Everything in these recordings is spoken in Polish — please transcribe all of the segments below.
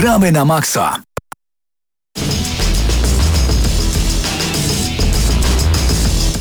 Gramy na maksa.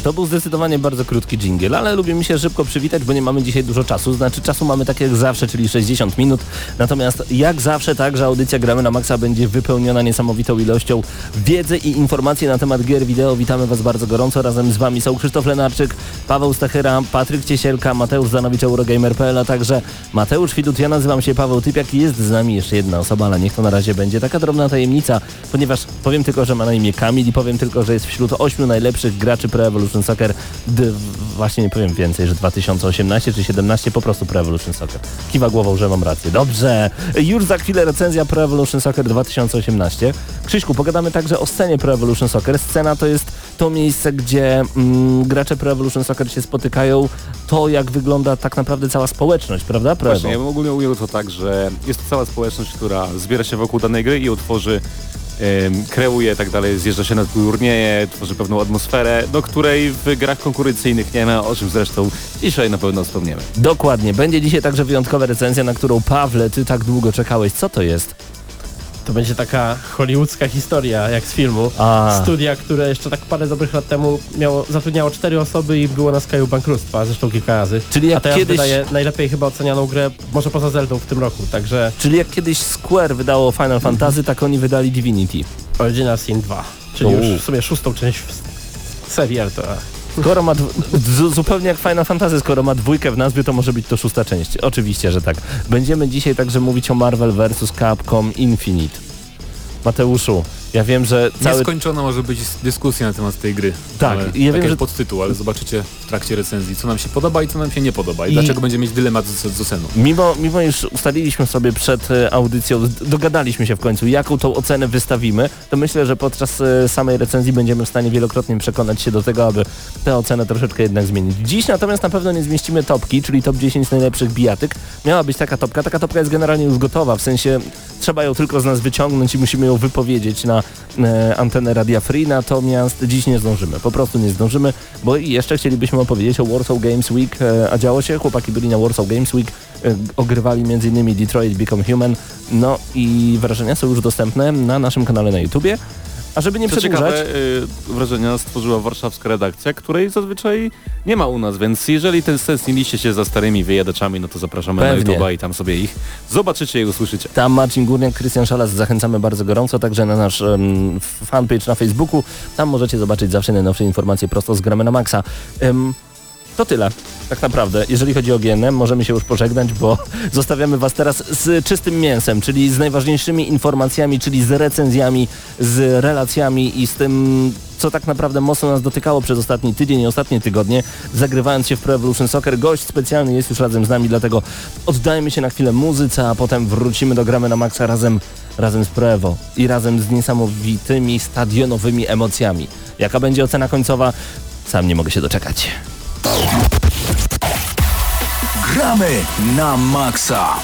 To był zdecydowanie bardzo krótki jingle, ale lubię mi się szybko przywitać, bo nie mamy dzisiaj dużo czasu. Znaczy czasu mamy tak jak zawsze, czyli 60 minut. Natomiast jak zawsze także audycja Gramy na Maxa będzie wypełniona niesamowitą ilością wiedzy i informacji na temat gier wideo. Witamy Was bardzo gorąco. Razem z Wami są Krzysztof Lenarczyk, Paweł Stachyra, Patryk Ciesielka, Mateusz Zanowicz, Eurogamer.pl, a także Mateusz Widut. Ja nazywam się Paweł Typiak i jest z nami jeszcze jedna osoba, ale niech to na razie będzie taka drobna tajemnica, ponieważ powiem tylko, że ma na imię Kamil i powiem tylko, że jest wśród ośmiu najlepszych graczy Pro Evolution Evolution Soccer, właśnie nie powiem więcej, że 2018 czy 17 po prostu Pro Evolution Soccer. Kiwa głową, że mam rację. Dobrze, już za chwilę recenzja Pro Evolution Soccer 2018. Krzyśku, pogadamy także o scenie Pro Evolution Soccer. Scena to jest to miejsce, gdzie mm, gracze Pro Evolution Soccer się spotykają, to jak wygląda tak naprawdę cała społeczność, prawda? Pro Właśnie, ja bym ogólnie ujął to tak, że jest to cała społeczność, która zbiera się wokół danej gry i utworzy kreuje i tak dalej, zjeżdża się na turnieje, tworzy pewną atmosferę, do której w grach konkurencyjnych nie ma, o czym zresztą dzisiaj na pewno wspomniemy. Dokładnie. Będzie dzisiaj także wyjątkowa recenzja, na którą Pawle, ty tak długo czekałeś. Co to jest? To będzie taka hollywoodzka historia, jak z filmu. A. Studia, które jeszcze tak parę dobrych lat temu miało, zatrudniało cztery osoby i było na skraju bankructwa, zresztą kilka razy. Czyli jak A teraz kiedyś... wydaje najlepiej chyba ocenianą grę, może poza Zeldą w tym roku, także... Czyli jak kiedyś Square wydało Final Fantasy, tak oni wydali Divinity. Original Sin 2, czyli już w sumie szóstą część serii RTA. Skoro ma zupełnie jak Final Fantasy, skoro ma dwójkę w nazwie, to może być to szósta część. Oczywiście, że tak. Będziemy dzisiaj także mówić o Marvel vs. Capcom Infinite. Mateuszu, ja wiem, że cały... Nieskończona może być dyskusja na temat tej gry. Tak, ale, ja wiem, że... podtytuł, ale zobaczycie w trakcie recenzji, co nam się podoba i co nam się nie podoba i, I... dlaczego będziemy mieć dylemat z, z oceną. Mimo, mimo iż ustaliliśmy sobie przed e, audycją, dogadaliśmy się w końcu, jaką tą ocenę wystawimy, to myślę, że podczas e, samej recenzji będziemy w stanie wielokrotnie przekonać się do tego, aby tę ocenę troszeczkę jednak zmienić. Dziś natomiast na pewno nie zmieścimy topki, czyli top 10 najlepszych bijatyk. Miała być taka topka, taka topka jest generalnie już gotowa, w sensie trzeba ją tylko z nas wyciągnąć i musimy ją wypowiedzieć na e, antenę Radia Free, natomiast dziś nie zdążymy, po prostu nie zdążymy, bo jeszcze chcielibyśmy opowiedzieć o Warsaw Games Week, e, a działo się, chłopaki byli na Warsaw Games Week, e, ogrywali m.in. Detroit Become Human, no i wrażenia są już dostępne na naszym kanale na YouTubie. A żeby nie Co przedłużać... ciekawe, yy, wrażenia stworzyła warszawska redakcja, której zazwyczaj nie ma u nas, więc jeżeli ten stęskniliście się za starymi wyjadaczami, no to zapraszamy Pewnie. na YouTube'a i tam sobie ich zobaczycie i usłyszycie. Tam Marcin Górniak, Krystian Szalas zachęcamy bardzo gorąco, także na nasz um, fanpage na Facebooku. Tam możecie zobaczyć zawsze najnowsze informacje prosto z Gramy na Maxa. Um, to tyle, tak naprawdę. Jeżeli chodzi o GNM, możemy się już pożegnać, bo zostawiamy Was teraz z czystym mięsem, czyli z najważniejszymi informacjami, czyli z recenzjami, z relacjami i z tym, co tak naprawdę mocno nas dotykało przez ostatni tydzień i ostatnie tygodnie, zagrywając się w Pro Evolution Soccer. Gość specjalny jest już razem z nami, dlatego oddajmy się na chwilę muzyce, a potem wrócimy do gramy na maksa razem, razem z Pro Evo i razem z niesamowitymi stadionowymi emocjami. Jaka będzie ocena końcowa? Sam nie mogę się doczekać. Gramy na maksa!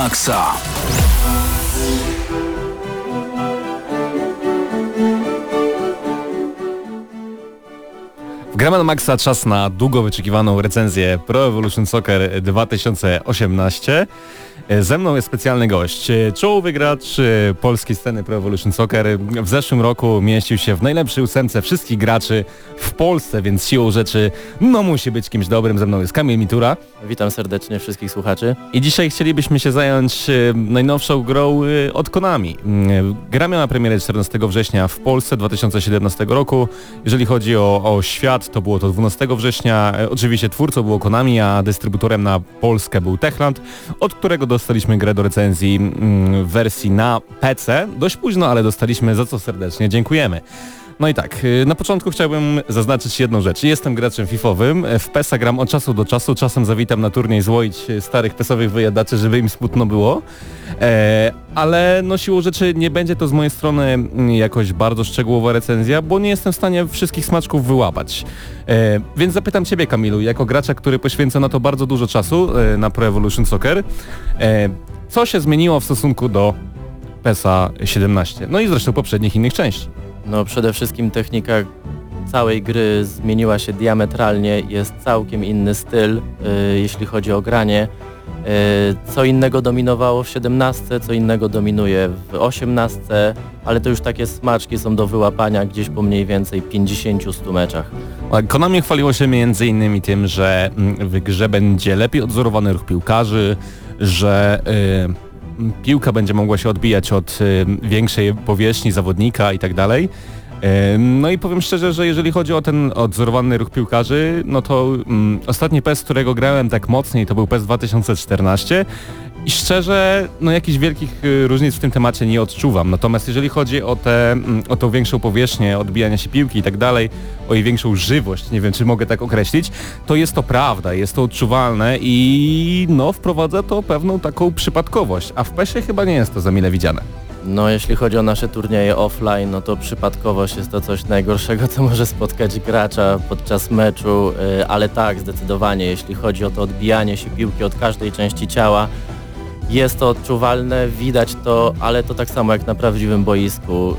maksa. Gramy Maxa czas na długo wyczekiwaną recenzję Pro Evolution Soccer 2018. E, ze mną jest specjalny gość, czołowy gracz e, polskiej sceny Pro Evolution Soccer. W zeszłym roku mieścił się w najlepszej ósemce wszystkich graczy Polsce, więc siłą rzeczy no musi być kimś dobrym. Ze mną jest Kamil Mitura. Witam serdecznie wszystkich słuchaczy. I dzisiaj chcielibyśmy się zająć najnowszą grą od Konami. Gra miała premierę 14 września w Polsce 2017 roku. Jeżeli chodzi o, o świat, to było to 12 września. Oczywiście twórcą było Konami, a dystrybutorem na Polskę był Techland, od którego do dostaliśmy grę do recenzji mm, w wersji na PC. Dość późno, ale dostaliśmy, za co serdecznie dziękujemy. No i tak, y, na początku chciałbym zaznaczyć jedną rzecz. Jestem graczem FIFowym, w PESA gram od czasu do czasu, czasem zawitam na turniej złoić starych PESowych wyjadaczy, żeby im smutno było, e, ale no siłą rzeczy nie będzie to z mojej strony mm, jakoś bardzo szczegółowa recenzja, bo nie jestem w stanie wszystkich smaczków wyłapać. E, więc zapytam Ciebie Kamilu, jako gracza, który poświęca na to bardzo dużo czasu, e, na Pro Evolution Soccer, e, co się zmieniło w stosunku do PESA 17, no i zresztą poprzednich innych części? No przede wszystkim technika całej gry zmieniła się diametralnie, jest całkiem inny styl, y, jeśli chodzi o granie. Y, co innego dominowało w 17, co innego dominuje w 18, ale to już takie smaczki są do wyłapania gdzieś po mniej więcej 50-100 meczach. Konami chwaliło się innymi tym, że mm, w grze będzie lepiej odzorowany ruch piłkarzy, że y, piłka będzie mogła się odbijać od y, większej powierzchni zawodnika i tak dalej. No i powiem szczerze, że jeżeli chodzi o ten odzorowany ruch piłkarzy, no to um, ostatni PES, którego grałem tak mocniej, to był PES 2014 i szczerze, no jakichś wielkich y, różnic w tym temacie nie odczuwam. Natomiast jeżeli chodzi o, te, mm, o tą większą powierzchnię odbijania się piłki i tak dalej, o jej większą żywość, nie wiem czy mogę tak określić, to jest to prawda, jest to odczuwalne i no wprowadza to pewną taką przypadkowość, a w PESie chyba nie jest to za mile widziane. No jeśli chodzi o nasze turnieje offline, no to przypadkowość jest to coś najgorszego, co może spotkać gracza podczas meczu, y, ale tak, zdecydowanie, jeśli chodzi o to odbijanie się piłki od każdej części ciała, jest to odczuwalne, widać to, ale to tak samo jak na prawdziwym boisku.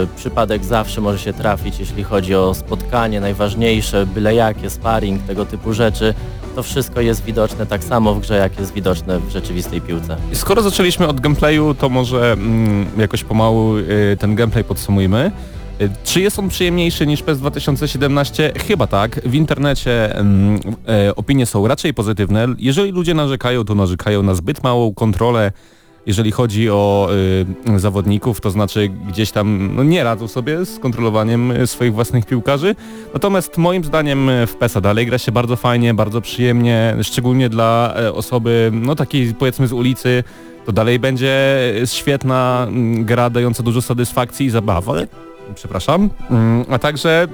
Yy, przypadek zawsze może się trafić, jeśli chodzi o spotkanie najważniejsze, byle jakie, sparring, tego typu rzeczy. To wszystko jest widoczne tak samo w grze, jak jest widoczne w rzeczywistej piłce. Skoro zaczęliśmy od gameplayu, to może mm, jakoś pomału yy, ten gameplay podsumujmy. Czy jest on przyjemniejszy niż PES 2017? Chyba tak. W internecie mm, e, opinie są raczej pozytywne. Jeżeli ludzie narzekają, to narzekają na zbyt małą kontrolę jeżeli chodzi o y, zawodników, to znaczy gdzieś tam no, nie radzą sobie z kontrolowaniem swoich własnych piłkarzy. Natomiast moim zdaniem w PESA dalej gra się bardzo fajnie, bardzo przyjemnie, szczególnie dla e, osoby no takiej powiedzmy z ulicy, to dalej będzie świetna mm, gra dająca dużo satysfakcji i zabawy przepraszam, mm, a także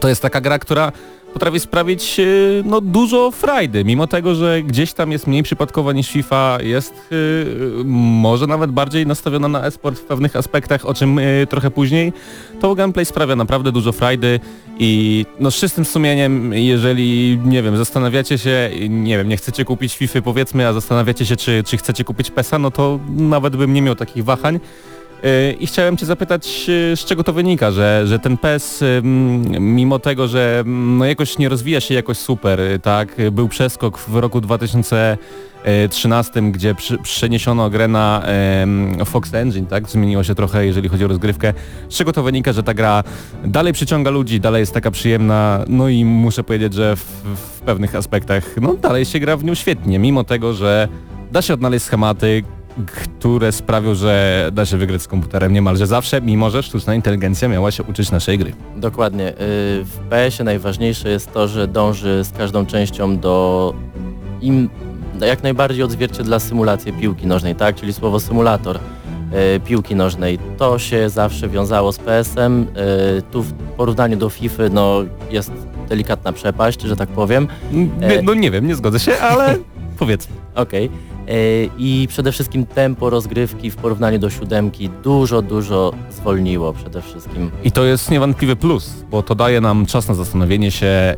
to jest taka gra, która potrafi sprawić e, no, dużo frajdy, mimo tego, że gdzieś tam jest mniej przypadkowa niż FIFA, jest yy, może nawet bardziej nastawiona na esport w pewnych aspektach, o czym yy, trochę później, to gameplay sprawia naprawdę dużo frajdy i no z czystym sumieniem, jeżeli, nie wiem, zastanawiacie się, nie wiem, nie chcecie kupić FIFA powiedzmy, a zastanawiacie się, czy, czy chcecie kupić PESA, no to nawet bym nie miał takich wahań, I chciałem Cię zapytać, y, z czego to wynika, że, że ten PES, mimo tego, że no jakoś nie rozwija się jakoś super, y, tak, był przeskok w roku 2013, gdzie przeniesiono grę na Fox Engine, tak, zmieniło się trochę, jeżeli chodzi o rozgrywkę. Z czego to wynika, że ta gra dalej przyciąga ludzi, dalej jest taka przyjemna, no i muszę powiedzieć, że w, w pewnych aspektach, no dalej się gra w nią świetnie, mimo tego, że da się odnaleźć schematy, które sprawią, że da się wygrać z komputerem niemalże zawsze, mimo że sztuczna inteligencja miała się uczyć naszej gry. Dokładnie. Y, w PS-ie najważniejsze jest to, że dąży z każdą częścią do im jak najbardziej odzwierciedla symulację piłki nożnej, tak? Czyli słowo symulator y, piłki nożnej. To się zawsze wiązało z PS-em. Y, tu w porównaniu do FIFA no, jest delikatna przepaść, że tak powiem. No nie wiem, nie zgodzę się, ale powiedzmy. Okej. Okay. I przede wszystkim tempo rozgrywki w porównaniu do siódemki dużo, dużo zwolniło przede wszystkim. I to jest niewątpliwy plus, bo to daje nam czas na zastanowienie się,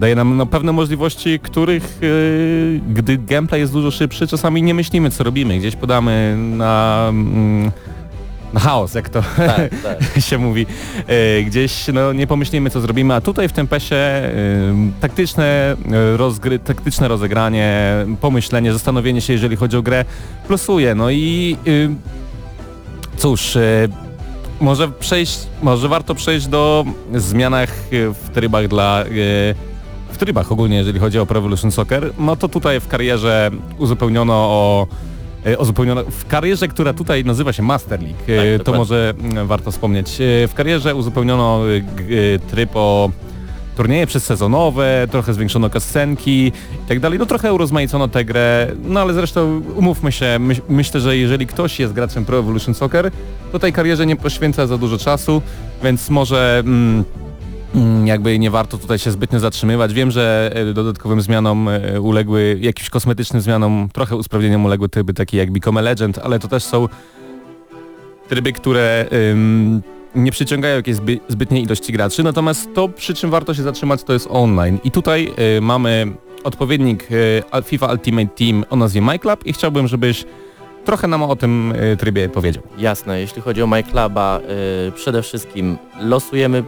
daje nam no, pewne możliwości, których yy, gdy gameplay jest dużo szybszy, czasami nie myślimy co robimy, gdzieś podamy na... Na chaos, jak to tak, tak. się mówi. Yy, gdzieś no, nie pomyślimy, co zrobimy, a tutaj w tym pesie yy, taktyczne, rozgry, taktyczne rozegranie, pomyślenie, zastanowienie się, jeżeli chodzi o grę, plusuje. No i cóż, może przejść, może warto przejść do zmianach w trybach dla w trybach ogólnie, jeżeli chodzi o Pro Evolution Soccer, no to tutaj w karierze uzupełniono o e, uzupełniono w karierze, która tutaj nazywa się Master League, e, tak, to może mm, warto wspomnieć. E, w karierze uzupełniono tryb o turnieje przedsezonowe, trochę zwiększono kascenki i tak dalej. No trochę urozmaicono tę grę, no ale zresztą umówmy się, myślę, że jeżeli ktoś jest graczem Pro Evolution Soccer, to tej karierze nie poświęca za dużo czasu, więc może... Mm, jakby nie warto tutaj się zbytnio zatrzymywać. Wiem, że e, dodatkowym zmianom e, uległy, jakimś kosmetycznym zmianom, trochę usprawnieniom uległy tryby takie jak Become a Legend, ale to też są tryby, które ym, nie przyciągają jakiejś zby, zbytniej ilości graczy, natomiast to przy czym warto się zatrzymać to jest online. I tutaj y, mamy odpowiednik y, FIFA Ultimate Team o nazwie MyClub i chciałbym, żebyś trochę nam o tym y, trybie powiedział. Jasne, jeśli chodzi o MyCluba, przede wszystkim losujemy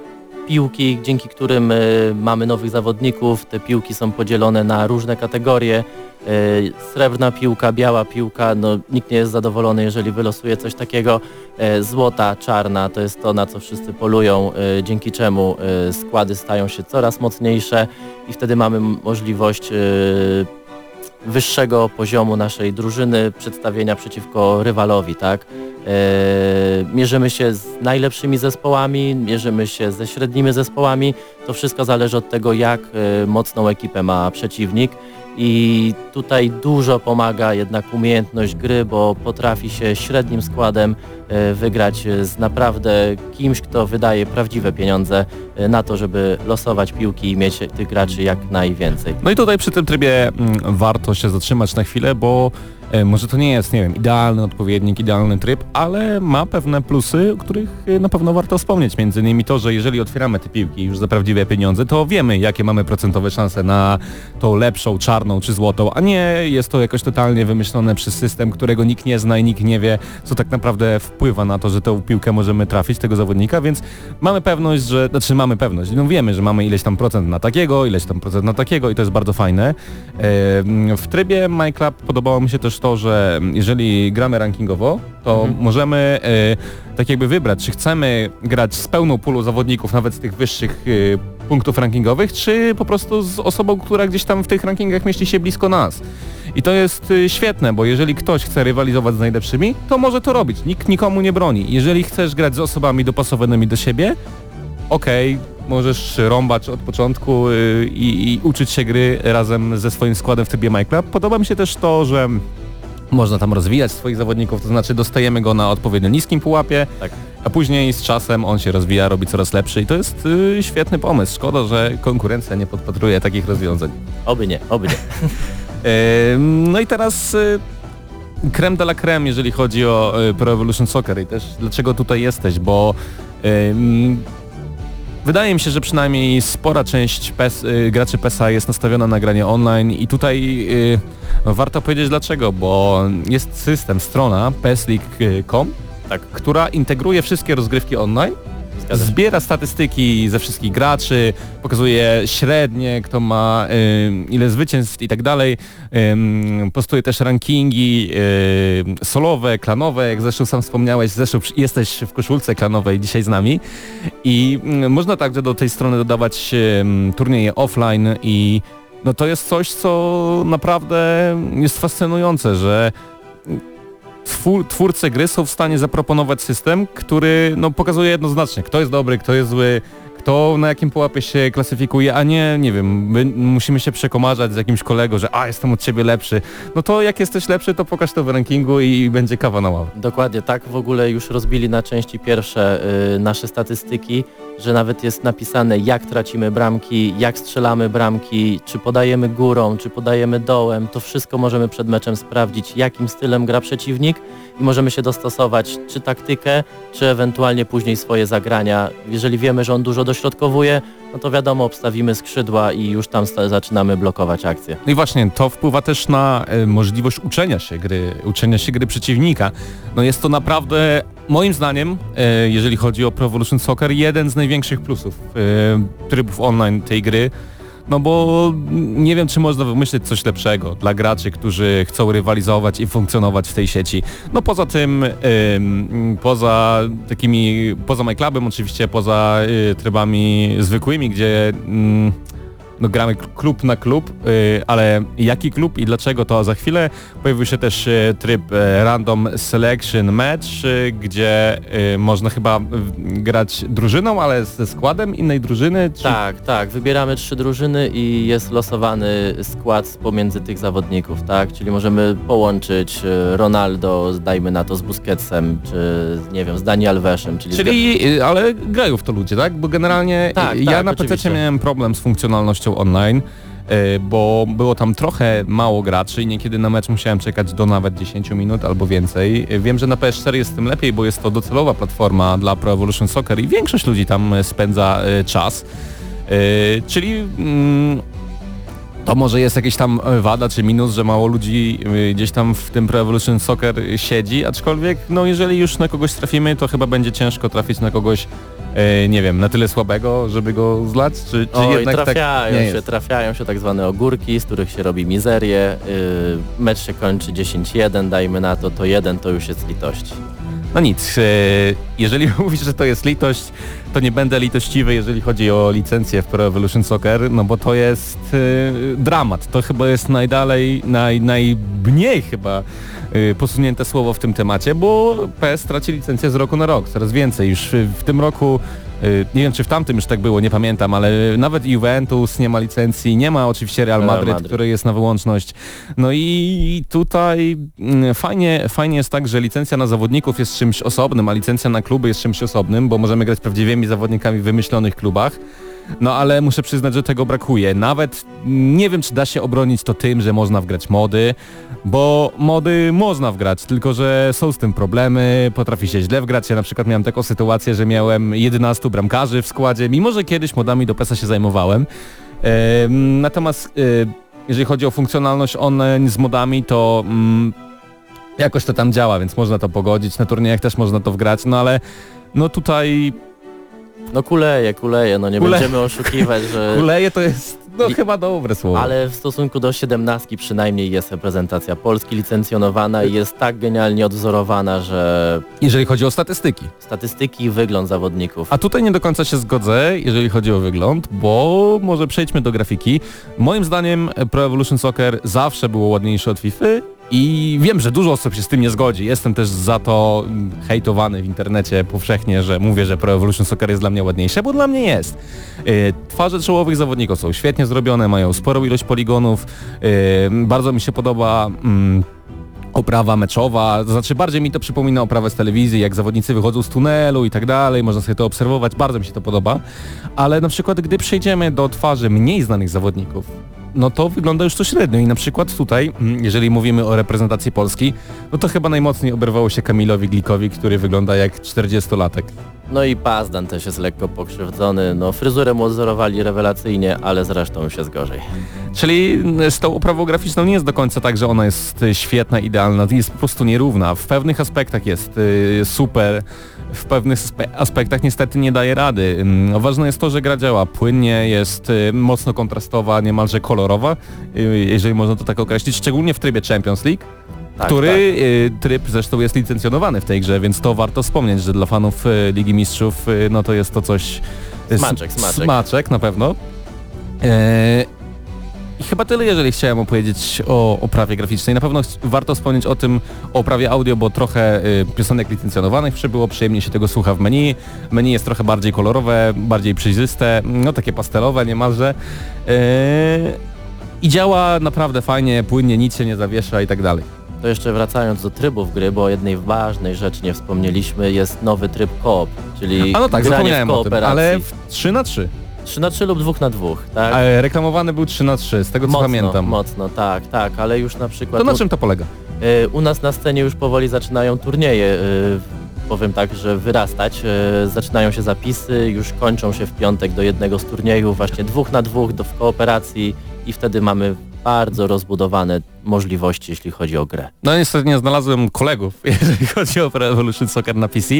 piłki, dzięki którym y, mamy nowych zawodników. Te piłki są podzielone na różne kategorie. Y, srebrna piłka, biała piłka, no nikt nie jest zadowolony, jeżeli wylosuje coś takiego. Y, złota, czarna, to jest to, na co wszyscy polują, dzięki czemu składy stają się coraz mocniejsze i wtedy mamy możliwość wyższego poziomu naszej drużyny, przedstawienia przeciwko rywalowi, tak? E, mierzymy się z najlepszymi zespołami, mierzymy się ze średnimi zespołami. To wszystko zależy od tego, jak e, mocną ekipę ma przeciwnik i tutaj dużo pomaga jednak umiejętność gry, bo potrafi się średnim składem e, wygrać z naprawdę kimś, kto wydaje prawdziwe pieniądze e, na to, żeby losować piłki i mieć tych graczy jak najwięcej. No i tutaj przy tym trybie mm, warto się zatrzymać na chwilę, bo może to nie jest, nie wiem, idealny odpowiednik, idealny tryb, ale ma pewne plusy, o których e, na pewno warto wspomnieć. Między innymi to, że jeżeli otwieramy te piłki już za prawdziwe pieniądze, to wiemy, jakie mamy procentowe szanse na tą lepszą, czarną czy złotą, a nie jest to jakoś totalnie wymyślone przez system, którego nikt nie zna i nikt nie wie, co tak naprawdę wpływa na to, że tą piłkę możemy trafić, tego zawodnika, więc mamy pewność, że, znaczy mamy pewność, no wiemy, że mamy ileś tam procent na takiego, ileś tam procent na takiego i to jest bardzo fajne. W trybie MyClub podobało mi się też to, że jeżeli gramy rankingowo, to mhm. możemy e, tak jakby wybrać, czy chcemy grać z pełną pulą zawodników, nawet z tych wyższych e, punktów rankingowych, czy po prostu z osobą, która gdzieś tam w tych rankingach mieści się blisko nas. I to jest e, świetne, bo jeżeli ktoś chce rywalizować z najlepszymi, to może to robić. Nikt nikomu nie broni. Jeżeli chcesz grać z osobami dopasowanymi do siebie, okej, okay, możesz rąbać od początku y, i, i, uczyć się gry razem ze swoim składem w trybie Minecraft. Podoba mi się też to, że można tam rozwijać swoich zawodników, to znaczy dostajemy go na odpowiednio niskim pułapie, tak. a później z czasem on się rozwija, robi coraz lepszy i to jest y, świetny pomysł. Szkoda, że konkurencja nie podpatruje takich rozwiązań. Oby nie, oby nie. no i teraz y, creme de la creme, jeżeli chodzi o y, Pro Evolution Soccer i też dlaczego tutaj jesteś, bo Wydaje mi się, że przynajmniej spora część PES, y, graczy PESA jest nastawiona na granie online i tutaj y, warto powiedzieć dlaczego, bo jest system, strona pesleague.com, tak, która integruje wszystkie rozgrywki online zbiera statystyki ze wszystkich graczy, pokazuje średnie, kto ma y, ile zwycięstw i tak dalej. Postuje też rankingi y, solowe, klanowe, jak zresztą sam wspomniałeś, zresztą jesteś w koszulce klanowej dzisiaj z nami. I można także do tej strony dodawać turnieje offline i no to jest coś, co naprawdę jest fascynujące, że twórcy gry są w stanie zaproponować system, który no, pokazuje jednoznacznie, kto jest dobry, kto jest zły, to na jakim pułapie się klasyfikuje, a nie, nie wiem, my musimy się przekomarzać z jakimś kolegą, że a, jestem od ciebie lepszy. No to jak jesteś lepszy, to pokaż to w rankingu i będzie kawa na ławę. Dokładnie, tak w ogóle już rozbili na części pierwsze y, nasze statystyki, że nawet jest napisane jak tracimy bramki, jak strzelamy bramki, czy podajemy górą, czy podajemy dołem, to wszystko możemy przed meczem sprawdzić, jakim stylem gra przeciwnik i możemy się dostosować czy taktykę, czy ewentualnie później swoje zagrania. Jeżeli wiemy, że on dużo dośrodkowuje, no to wiadomo, obstawimy skrzydła i już tam zaczynamy blokować akcję. No i właśnie, to wpływa też na e, możliwość uczenia się gry, uczenia się gry przeciwnika. No jest to naprawdę, moim zdaniem, e, jeżeli chodzi o Pro Evolution Soccer, jeden z największych plusów e, trybów online tej gry. No bo nie wiem, czy można wymyślić coś lepszego dla graczy, którzy chcą rywalizować i funkcjonować w tej sieci. No poza tym, poza takimi, poza MyClubem oczywiście, poza y, trybami zwykłymi, gdzie no, gramy klub na klub, y, ale jaki klub i dlaczego to za chwilę. Pojawił się też y, tryb y, Random Selection Match, gdzie można chyba grać drużyną, ale ze składem innej drużyny. Czy... Tak, tak. Wybieramy trzy drużyny i jest losowany skład pomiędzy tych zawodników, tak? Czyli możemy połączyć Ronaldo, dajmy na to, z Busquetsem, czy nie wiem, z Dani Alveszem. Czyli, czyli ale grają w to ludzie, tak? Bo generalnie tak, ja tak, na PC miałem problem z funkcjonalnością online, e, bo było tam trochę mało graczy i niekiedy na mecz musiałem czekać do nawet 10 minut albo więcej. Wiem, że na PS4 jest tym lepiej, bo jest to docelowa platforma dla Pro Evolution Soccer i większość ludzi tam spędza e, czas. E, czyli mm, to może jest jakiś tam wada czy minus, że mało ludzi gdzieś tam w tym Pro Evolution Soccer siedzi, aczkolwiek no jeżeli już na kogoś trafimy, to chyba będzie ciężko trafić na kogoś e, nie wiem, na tyle słabego, żeby go zlać? Czy, czy Oj, jednak trafiają tak się, jest? trafiają się tak zwane ogórki, z których się robi mizerię. Yy, mecz się kończy 10-1, dajmy na to, to jeden to już jest litość. No nic, e, jeżeli mówisz, że to jest litość, to nie będę litościwy, jeżeli chodzi o licencję w Pro Evolution Soccer, no bo to jest e, dramat. To chyba jest najdalej, naj, najmniej chyba Y, posunięte słowo w tym temacie, bo PS traci licencję z roku na rok, coraz więcej. Już w tym roku y, nie wiem czy w tamtym już tak było, nie pamiętam, ale nawet Juventus nie ma licencji, nie ma oczywiście Real Madrid, Real Madrid. który jest na wyłączność. No i tutaj mm, fajnie, fajnie jest tak, że licencja na zawodników jest czymś osobnym, a licencja na kluby jest czymś osobnym, bo możemy grać prawdziwymi zawodnikami w wymyślonych klubach. No ale muszę przyznać, że tego brakuje. Nawet nie wiem, czy da się obronić to tym, że można wgrać mody, bo mody można wgrać, tylko że są z tym problemy, potrafi się źle wgrać. Ja na przykład miałem taką sytuację, że miałem 11 bramkarzy w składzie, mimo że kiedyś modami do PESA się zajmowałem. E, natomiast e, jeżeli chodzi o funkcjonalność online z modami, to mm, jakoś to tam działa, więc można to pogodzić. Na turniejach też można to wgrać, no ale no tutaj no kuleje, kuleje, no nie Kule... będziemy oszukiwać, że... Kuleje to jest no I... chyba dobre słowo. Ale w stosunku do 17 przynajmniej jest reprezentacja Polski licencjonowana i jest tak genialnie odwzorowana, że... Jeżeli chodzi o statystyki. Statystyki i wygląd zawodników. A tutaj nie do końca się zgodzę, jeżeli chodzi o wygląd, bo może przejdźmy do grafiki. Moim zdaniem Pro Evolution Soccer zawsze było ładniejsze od FIFA i wiem, że dużo osób się z tym nie zgodzi. Jestem też za to hejtowany w internecie powszechnie, że mówię, że Pro Evolution Soccer jest dla mnie ładniejsze, bo dla mnie jest. Y, twarze czołowych zawodników są świetnie zrobione, mają sporą ilość poligonów. Y, bardzo mi się podoba mm, oprawa meczowa, to znaczy bardziej mi to przypomina oprawę z telewizji, jak zawodnicy wychodzą z tunelu i tak dalej, można sobie to obserwować, bardzo mi się to podoba, ale na przykład gdy przejdziemy do twarzy mniej znanych zawodników, no to wygląda już to średnio i na przykład tutaj, mm, jeżeli mówimy o reprezentacji Polski, no to chyba najmocniej oberwało się Kamilowi Glikowi, który wygląda jak 40-latek. No i Pazdan też jest lekko pokrzywdzony, no fryzurę mu odzorowali rewelacyjnie, ale zresztą już jest gorzej. Czyli z tą oprawą graficzną nie jest do końca tak, że ona jest świetna, idealna, jest po prostu nierówna. W pewnych aspektach jest y, super, w pewnych aspektach niestety nie daje rady. Mm, ważne jest to, że gra działa płynnie, jest y, mocno kontrastowa, niemalże kolorowa, y, jeżeli można to tak określić, szczególnie w trybie Champions League. Tak, który tak. tryb zresztą jest licencjonowany w tej grze, więc to warto wspomnieć, że dla fanów Ligi Mistrzów no to jest to coś... Smaczek, smaczek. Smaczek na pewno. Chyba tyle, jeżeli chciałem opowiedzieć o oprawie graficznej. Na pewno warto wspomnieć o tym, o oprawie audio, bo trochę y, piosenek licencjonowanych przybyło, przyjemnie się tego słucha w menu. Menu jest trochę bardziej kolorowe, bardziej przejrzyste, no takie pastelowe niemalże. Yy, I działa naprawdę fajnie, płynnie, nic się nie zawiesza i tak dalej. To jeszcze wracając do trybów gry, bo o jednej ważnej rzeczy nie wspomnieliśmy, jest nowy tryb koop, czyli A no tak, zapomniałem o tym, ale w 3 na 3 3 na 3 lub 2 na 2, tak? A reklamowany był 3 na 3 z tego co mocno, pamiętam. Mocno, tak, tak, ale już na przykład... To na czym to polega? Y, u nas na scenie już powoli zaczynają turnieje, y, powiem tak, że wyrastać. Y, zaczynają się zapisy, już kończą się w piątek do jednego z turniejów, właśnie dwóch na dwóch do, w kooperacji i wtedy mamy bardzo rozbudowane możliwości, jeśli chodzi o grę. No niestety nie znalazłem kolegów, jeżeli chodzi o Evolution Soccer na PC.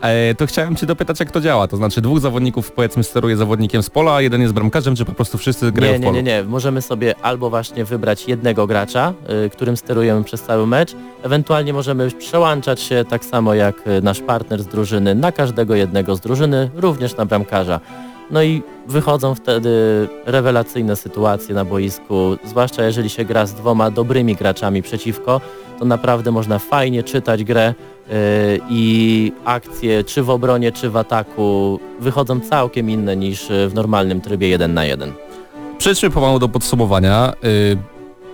E, to chciałem Cię dopytać, jak to działa. To znaczy dwóch zawodników powiedzmy steruje zawodnikiem z pola, a jeden jest bramkarzem, czy po prostu wszyscy grają nie, w polu? Nie, nie, nie. Możemy sobie albo właśnie wybrać jednego gracza, y, którym sterujemy przez cały mecz. Ewentualnie możemy przełączać się tak samo jak y, nasz partner z drużyny na każdego jednego z drużyny, również na bramkarza. No i wychodzą wtedy rewelacyjne sytuacje na boisku, zwłaszcza jeżeli się gra z dwoma dobrymi graczami przeciwko, to naprawdę można fajnie czytać grę yy, i akcje czy w obronie, czy w ataku wychodzą całkiem inne niż w normalnym trybie 1 na 1. Przejdźmy pomału do podsumowania. Yy,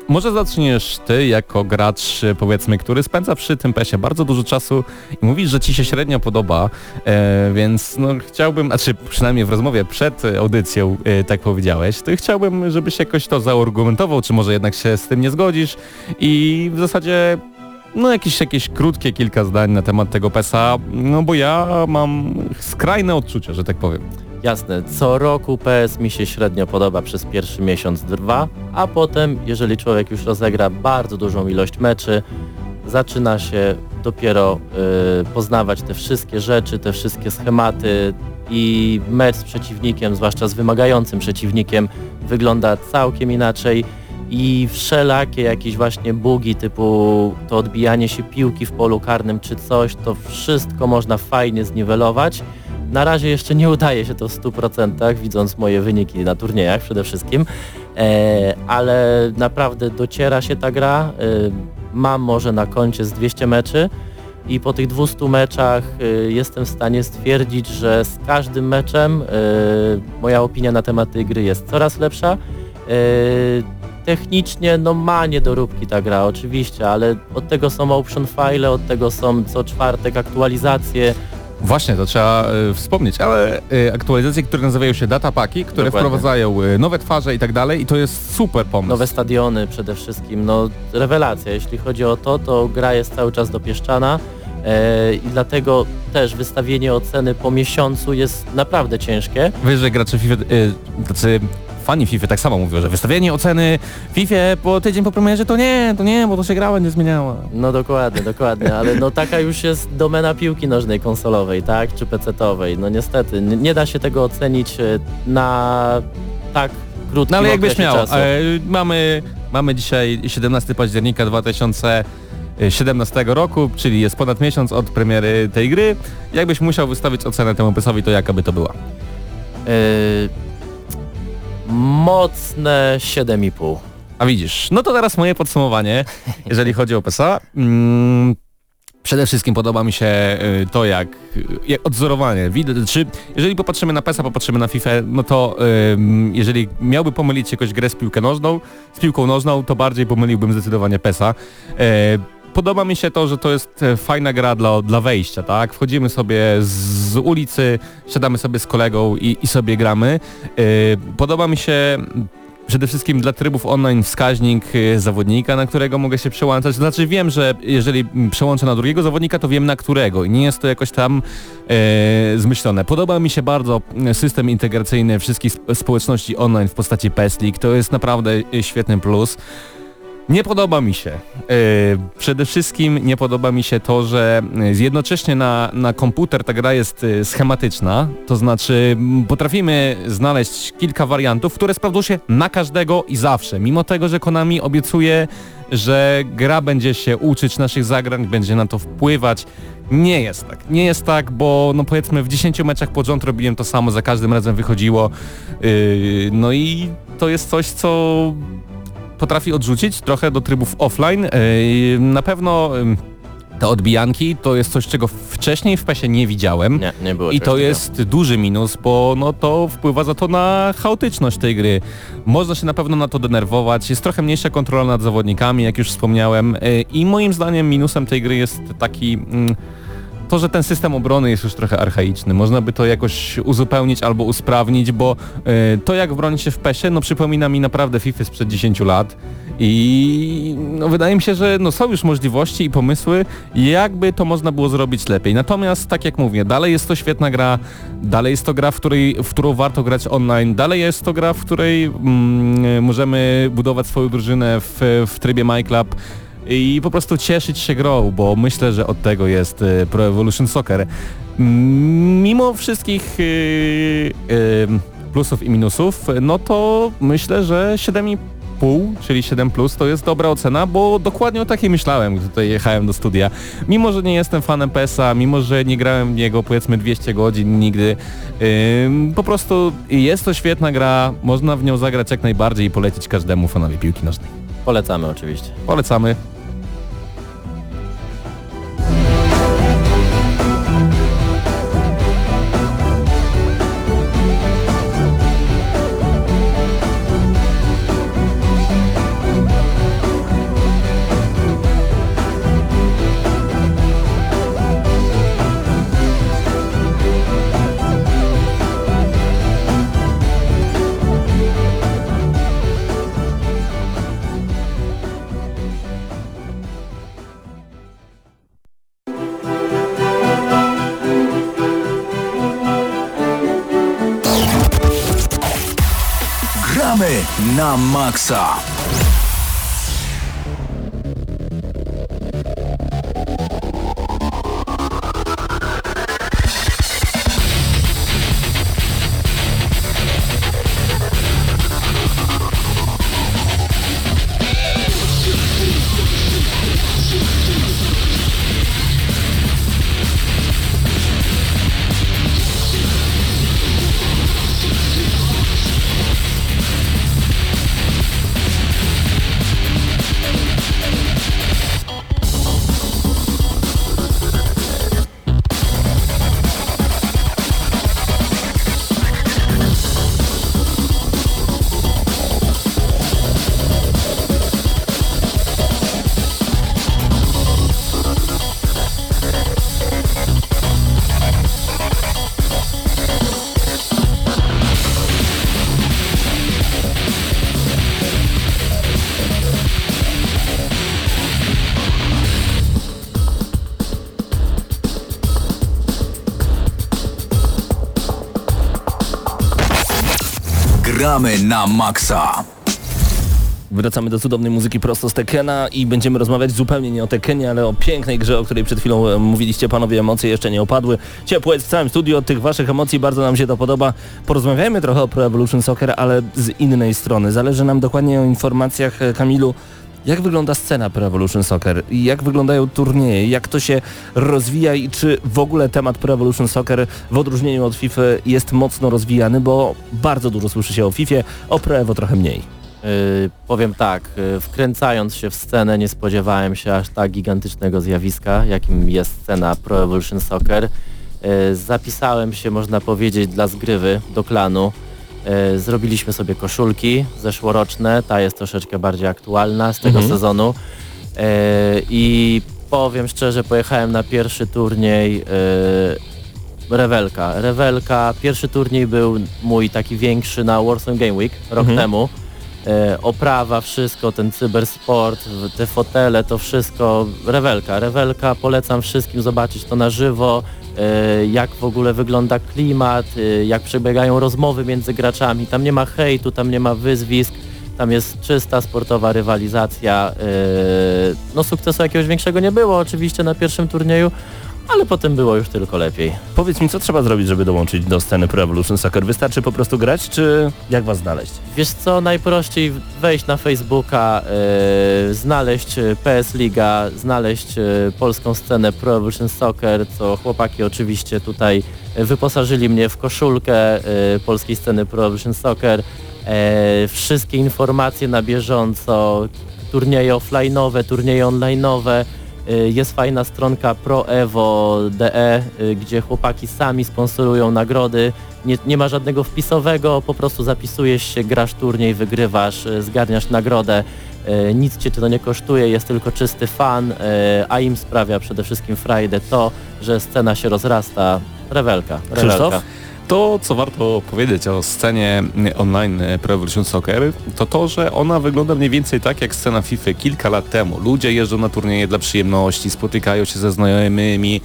może zaczniesz ty jako gracz, powiedzmy, który spędza przy tym pesie bardzo dużo czasu i mówisz, że ci się średnio podoba, e, więc no chciałbym, znaczy przynajmniej w rozmowie przed audycją e, tak powiedziałeś, to chciałbym, żebyś jakoś to zaargumentował, czy może jednak się z tym nie zgodzisz i w zasadzie no jakieś, jakieś krótkie kilka zdań na temat tego PESA, no bo ja mam skrajne odczucia, że tak powiem. Jasne, co roku PS mi się średnio podoba przez pierwszy miesiąc, dwa, a potem, jeżeli człowiek już rozegra bardzo dużą ilość meczy, zaczyna się dopiero y, poznawać te wszystkie rzeczy, te wszystkie schematy i mecz z przeciwnikiem, zwłaszcza z wymagającym przeciwnikiem, wygląda całkiem inaczej i wszelakie jakieś właśnie bugi typu to odbijanie się piłki w polu karnym czy coś, to wszystko można fajnie zniwelować na razie jeszcze nie udaje się to w 100%, widząc moje wyniki na turniejach przede wszystkim, e, ale naprawdę dociera się ta gra. E, mam może na koncie z 200 meczy i po tych 200 meczach e, jestem w stanie stwierdzić, że z każdym meczem moja opinia na temat tej gry jest coraz lepsza. Technicznie no ma niedoróbki ta gra oczywiście, ale od tego są option file, od tego są co czwartek aktualizacje, Właśnie, to trzeba y, wspomnieć, ale y, aktualizacje, które nazywają się datapaki, które Dokładnie. wprowadzają y, nowe twarze i tak dalej i to jest super pomysł. Nowe stadiony przede wszystkim, no rewelacja, jeśli chodzi o to, to gra jest cały czas dopieszczana i dlatego też wystawienie oceny po miesiącu jest naprawdę ciężkie. Wiesz, że gracze FIFA, tacy fani FIFA tak samo mówią, że wystawienie oceny FIFA po tydzień po premierze to nie, to nie, bo to się grała nie zmieniała. No dokładnie, dokładnie, ale no taka już jest domena piłki nożnej konsolowej, tak, czy PC-owej. No niestety, nie da się tego ocenić e, na tak krótkim No ale jakbyś miał, e, mamy, mamy dzisiaj 17 października 2017 roku, czyli jest ponad miesiąc od premiery tej gry. Jakbyś musiał wystawić ocenę temu PES-owi, to jaka by to była? Yy, mocne 7,5. A widzisz, no to teraz moje podsumowanie, jeżeli chodzi o PESA. Mm, Przede wszystkim podoba mi się y, to, jak, jak odzorowanie. Czy jeżeli popatrzymy na PESA, popatrzymy na FIFA, no to jeżeli miałby pomylić jakąś grę z piłką nożną, z piłką nożną, to bardziej pomyliłbym zdecydowanie PESA. E, podoba mi się to, że to jest e, fajna gra dla, dla wejścia, tak? Wchodzimy sobie z ulicy, siadamy sobie z kolegą i, i sobie gramy. E, podoba mi się przede wszystkim dla trybów online wskaźnik e, zawodnika, na którego mogę się przełączać. Znaczy wiem, że jeżeli przełączę na drugiego zawodnika, to wiem na którego i nie jest to jakoś tam e, zmyślone. Podoba mi się bardzo system integracyjny wszystkich społeczności online w postaci PES League. To jest naprawdę świetny plus. Nie podoba mi się. Yy, przede wszystkim nie podoba mi się to, że jednocześnie na, na komputer ta gra jest e, schematyczna, to znaczy potrafimy znaleźć kilka wariantów, które sprawdzą się na każdego i zawsze, mimo tego, że Konami obiecuje, że gra będzie się uczyć naszych zagrań, będzie na to wpływać, Nie jest tak. Nie jest tak, bo no powiedzmy w 10 meczach pod rząd robiłem to samo, za każdym razem wychodziło. Yy, no i to jest coś, co potrafi odrzucić trochę do trybów offline. Yy, na pewno... Te odbijanki to jest coś, czego wcześniej w PESie nie widziałem. Nie, nie było I to jest duży minus, bo no to wpływa za to na chaotyczność tej gry. Można się na pewno na to denerwować, jest trochę mniejsza kontrola nad zawodnikami, jak już wspomniałem. Y, I moim zdaniem minusem tej gry jest taki... Mm, to, że ten system obrony jest już trochę archaiczny. Można by to jakoś uzupełnić albo usprawnić, bo y, to jak broni się w PESie, no przypomina mi naprawdę FIFA sprzed 10 lat. I no, wydaje mi się, że no, są już możliwości i pomysły, jakby to można było zrobić lepiej. Natomiast, tak jak mówię, dalej jest to świetna gra, dalej jest to gra, w, której, w którą warto grać online, dalej jest to gra, w której mm, możemy budować swoją drużynę w, w trybie MyClub i po prostu cieszyć się grą, bo myślę, że od tego jest y, Pro Evolution Soccer. Mimo wszystkich yy, yy, plusów i minusów, no to myślę, że 7,5 czyli 7 plus, to jest dobra ocena, bo dokładnie o takiej myślałem, gdy tutaj jechałem do studia. Mimo, że nie jestem fanem PESA, mimo, że nie grałem w niego powiedzmy 200 godzin nigdy, yy, po prostu jest to świetna gra, można w nią zagrać jak najbardziej i polecić każdemu fanowi piłki nożnej. Polecamy oczywiście. Polecamy. Na maksa. Gramy na maksa. Wracamy do cudownej muzyki prosto z Tekena i będziemy rozmawiać zupełnie nie o Tekenie, ale o pięknej grze, o której przed chwilą e, mówiliście panowie, emocje jeszcze nie opadły. Ciepło jest w całym studio, tych waszych emocji bardzo nam się to podoba. Porozmawiajmy trochę o Pro Evolution Soccer, ale z innej strony. Zależy nam dokładnie o informacjach e, Kamilu jak wygląda scena Pro Evolution Soccer? Jak wyglądają turnieje? Jak to się rozwija i czy w ogóle temat Pro Evolution Soccer w odróżnieniu od FIFA jest mocno rozwijany, bo bardzo dużo słyszy się o FIFA, o Pro Evo trochę mniej. Yy, powiem tak, yy, wkręcając się w scenę nie spodziewałem się aż tak gigantycznego zjawiska, jakim jest scena Pro Evolution Soccer. Yy, zapisałem się, można powiedzieć, dla zgrywy do klanu. E, zrobiliśmy sobie koszulki zeszłoroczne, ta jest troszeczkę bardziej aktualna z tego mhm. sezonu. E, I powiem szczerze, pojechałem na pierwszy turniej e, Rewelka. Rewelka, pierwszy turniej był mój taki większy na Warsaw Game Week rok mhm. temu. oprawa, wszystko, ten cybersport, te fotele, to wszystko, rewelka. Rewelka, polecam wszystkim zobaczyć to na żywo. E, jak w ogóle wygląda klimat, e, jak przebiegają rozmowy między graczami. Tam nie ma hejtu, tam nie ma wyzwisk, tam jest czysta sportowa rywalizacja. E, no sukcesu jakiegoś większego nie było oczywiście na pierwszym turnieju, ale potem było już tylko lepiej. Powiedz mi, co trzeba zrobić, żeby dołączyć do sceny Pro Evolution Soccer? Wystarczy po prostu grać, czy jak was znaleźć? Wiesz co, najprościej wejść na Facebooka, yy, znaleźć e, PS Liga, znaleźć yy, polską scenę Pro Evolution Soccer, co chłopaki oczywiście tutaj wyposażyli mnie w koszulkę yy, polskiej sceny Pro Evolution Soccer. wszystkie informacje na bieżąco, turnieje offline'owe, turnieje online'owe, jest fajna stronka proevo.de, y, gdzie chłopaki sami sponsorują nagrody. Nie, nie, ma żadnego wpisowego, po prostu zapisujesz się, grasz turniej, wygrywasz, y, zgarniasz nagrodę. Nic cię to nie kosztuje, jest tylko czysty fan, a im sprawia przede wszystkim frajdę to, że scena się rozrasta. Rewelka. rewelka. Krzysztof? To, co warto powiedzieć o scenie online Pro Evolution Soccer, to to, że ona wygląda mniej więcej tak jak scena FIFA kilka lat temu. Ludzie jeżdżą na turnieje dla przyjemności, spotykają się ze znajomymi,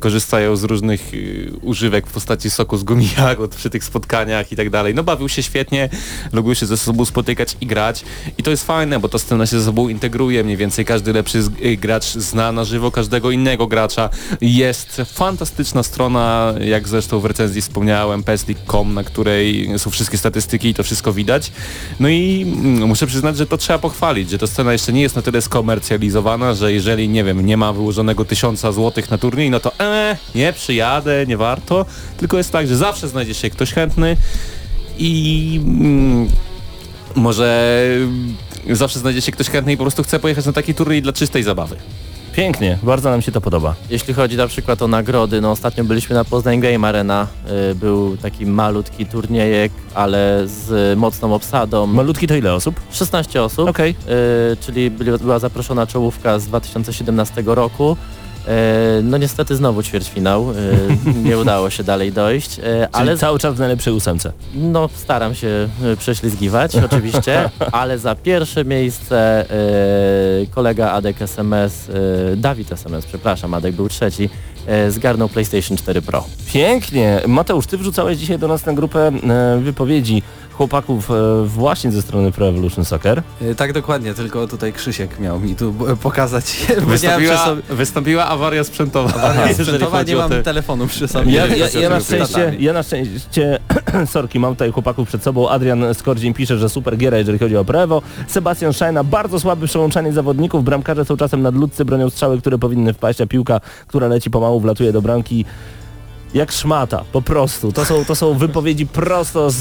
korzystają z różnych e, używek w postaci soku z gumi przy tych spotkaniach i tak dalej. No bawił się świetnie, lubił się ze sobą spotykać i grać i to jest fajne, bo ta scena się ze sobą integruje, mniej więcej każdy lepszy e, gracz zna na żywo każdego innego gracza. Jest fantastyczna strona, jak zresztą w recenzji wspomniałem, wspomniałem, peslik.com, na której są wszystkie statystyki i to wszystko widać. No i mm, muszę przyznać, że to trzeba pochwalić, że ta scena jeszcze nie jest na tyle skomercjalizowana, że jeżeli, nie wiem, nie ma wyłożonego tysiąca złotych na turniej, no to e, nie przyjadę, nie warto, tylko jest tak, że zawsze znajdzie się ktoś chętny i mm, może zawsze znajdzie się ktoś chętny i po prostu chce pojechać na taki turniej dla czystej zabawy. Pięknie, bardzo nam się to podoba. Jeśli chodzi na przykład o nagrody, no ostatnio byliśmy na Poznań Game Arena, y, był taki malutki turniejek, ale z mocną obsadą. Malutki to ile osób? 16 osób, okay. czyli była zaproszona czołówka z 2017 roku. E, no niestety znowu ćwierćfinał, e, nie udało się dalej dojść. E, ale cały czas w najlepszej ósemce. No staram się prześlizgiwać oczywiście, ale za pierwsze miejsce kolega Adek SMS, Dawid SMS, przepraszam, Adek był trzeci, zgarnął PlayStation 4 Pro. Pięknie. Mateusz, ty wrzucałeś dzisiaj do nas na grupę wypowiedzi chłopaków e, właśnie ze strony Pro Evolution Soccer. E, tak dokładnie, tylko tutaj Krzysiek miał mi tu pokazać. Wystąpiła, sobie... wystąpiła awaria sprzętowa. Awaria sprzętowa, nie mam te... telefonu przy sobie. Ja, ja, ja, na szczęście, ja na szczęście, sorki, mam tutaj chłopaków przed sobą. Adrian Skordzień pisze, że super giera, jeżeli chodzi o Prevo. Sebastian Szajna, bardzo słabe przełączanie zawodników. Bramkarze są czasem nadludcy, bronią strzały, które powinny wpaść, a piłka, która leci pomału, wlatuje do bramki jak szmata, po prostu. To są, to są wypowiedzi prosto z,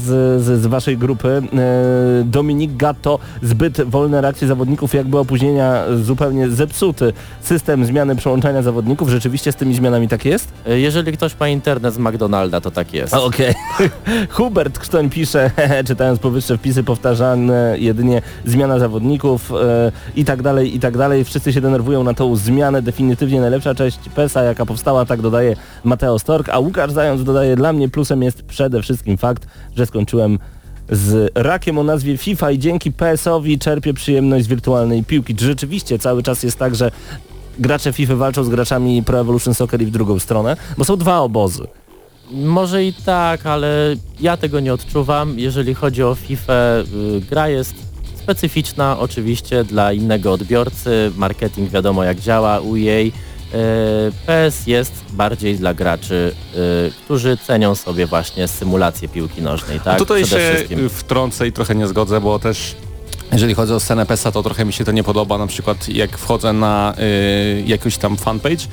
z, z, waszej grupy. E, Dominik Gatto, zbyt wolne reakcje zawodników, jakby opóźnienia zupełnie zepsuty system zmiany przełączania zawodników. Rzeczywiście z tymi zmianami tak jest? E, jeżeli ktoś ma internet z McDonalda, to tak jest. Okej. Okay. Hubert Krztoń pisze, czytając powyższe wpisy powtarzane, jedynie zmiana zawodników e, i tak dalej, i tak dalej. Wszyscy się denerwują na tą zmianę. Definitywnie najlepsza część PESA, jaka powstała, tak dodaje Mateo Stork, a Łukasz Zając dodaje, dla mnie plusem jest przede wszystkim fakt, że skończyłem z rakiem o nazwie FIFA i dzięki PS-owi czerpię przyjemność z wirtualnej piłki. Rzeczywiście cały czas jest tak, że gracze FIFA walczą z graczami Pro Evolution Soccer i w drugą stronę, bo są dwa obozy. Może i tak, ale ja tego nie odczuwam. Jeżeli chodzi o FIFA, y, gra jest specyficzna oczywiście dla innego odbiorcy, marketing wiadomo jak działa u jej PS jest bardziej dla graczy, e, którzy cenią sobie właśnie symulację piłki nożnej. Tak? A tutaj się wtrącę i trochę nie zgodzę, bo też jeżeli chodzi o scenę PESA, to trochę mi się to nie podoba. Na przykład jak wchodzę na y, jakiś tam fanpage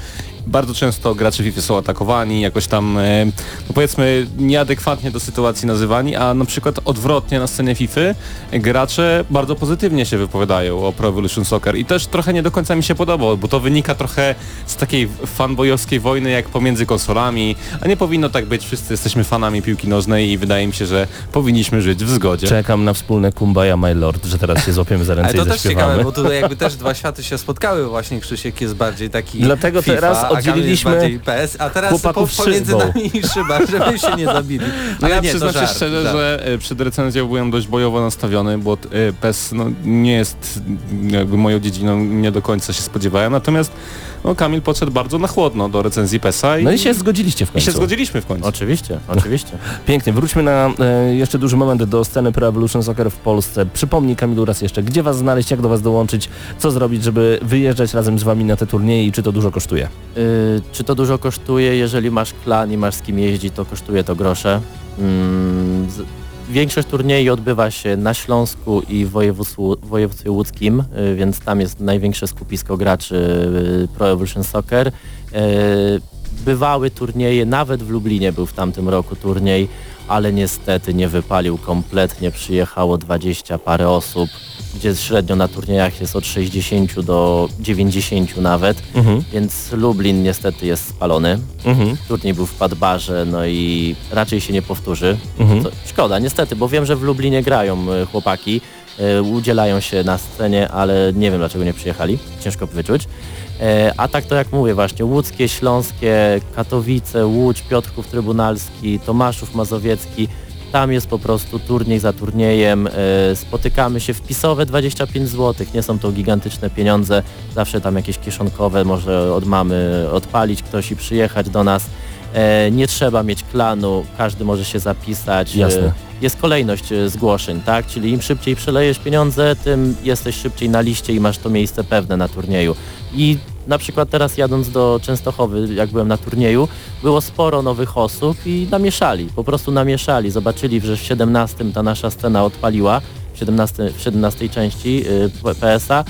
bardzo często gracze FIFA są atakowani, jakoś tam, e, no powiedzmy, nieadekwatnie do sytuacji nazywani, a na przykład odwrotnie na scenie FIFA gracze bardzo pozytywnie się wypowiadają o Pro Evolution Soccer. I też trochę nie do końca mi się podoba, bo to wynika trochę z takiej fanboyowskiej wojny jak pomiędzy konsolami, a nie powinno tak być, wszyscy jesteśmy fanami piłki nożnej i wydaje mi się, że powinniśmy żyć w zgodzie. Czekam na wspólne Kumbaya My Lord, że teraz się złapiemy za ręce Ale to też ciekawe, bo tutaj jakby też dwa światy się spotkały właśnie, Krzysiek jest bardziej taki Dlatego FIFA, teraz oddzieliliśmy PS, a teraz po, pomiędzy nami szyba, żeby się nie zabili. No ja nie, przyznam się szczerze, żart. że e, przed recenzją byłem dość bojowo nastawiony, bo e, PES no, nie jest jakby moją dziedziną, nie do końca się spodziewałem, natomiast no, Kamil podszedł bardzo na chłodno do recenzji PESA. I, no i się zgodziliście w końcu. I się zgodziliśmy w końcu. Oczywiście, oczywiście. Pięknie. Wróćmy na e, jeszcze duży moment do sceny Pro Evolution Soccer w Polsce. Przypomnij Kamilu raz jeszcze, gdzie was znaleźć, jak do was dołączyć, co zrobić, żeby wyjeżdżać razem z wami na te turnieje i czy to dużo kosztuje? Yy, czy to dużo kosztuje? Jeżeli masz klan i masz z kim jeździć, to kosztuje to grosze. Mm, większość turniejów odbywa się na Śląsku i w województwie łódzkim, y, więc tam jest największe skupisko graczy y, Pro Evolution Soccer. Y, bywały turnieje, nawet w Lublinie był w tamtym roku turniej, ale niestety nie wypalił kompletnie, przyjechało 20 parę osób gdzie średnio na turniejach jest od 60 do 90 nawet, mhm. więc Lublin niestety jest spalony. Mhm. Turniej był w Padbarze, no i raczej się nie powtórzy. Mhm. Co, szkoda, niestety, bo wiem, że w Lublinie grają e, chłopaki, e, udzielają się na scenie, ale nie wiem dlaczego nie przyjechali, ciężko wyczuć. E, a tak to jak mówię właśnie, łódzkie, śląskie, Katowice, Łódź, Piotrków Trybunalski, Tomaszów Mazowiecki, tam jest po prostu turniej za turniejem, e, spotykamy się wpisowe 25 zł, nie są to gigantyczne pieniądze, zawsze tam jakieś kieszonkowe może od mamy odpalić ktoś i przyjechać do nas. E, nie trzeba mieć klanu, każdy może się zapisać. E, Jasne. Jest kolejność zgłoszeń, tak? Czyli im szybciej przelejesz pieniądze, tym jesteś szybciej na liście i masz to miejsce pewne na turnieju. I na przykład teraz jadąc do Częstochowy, jak byłem na turnieju, było sporo nowych osób i namieszali, po prostu namieszali. Zobaczyli, że w 17 ta nasza scena odpaliła, w 17, w 17 części y, PSA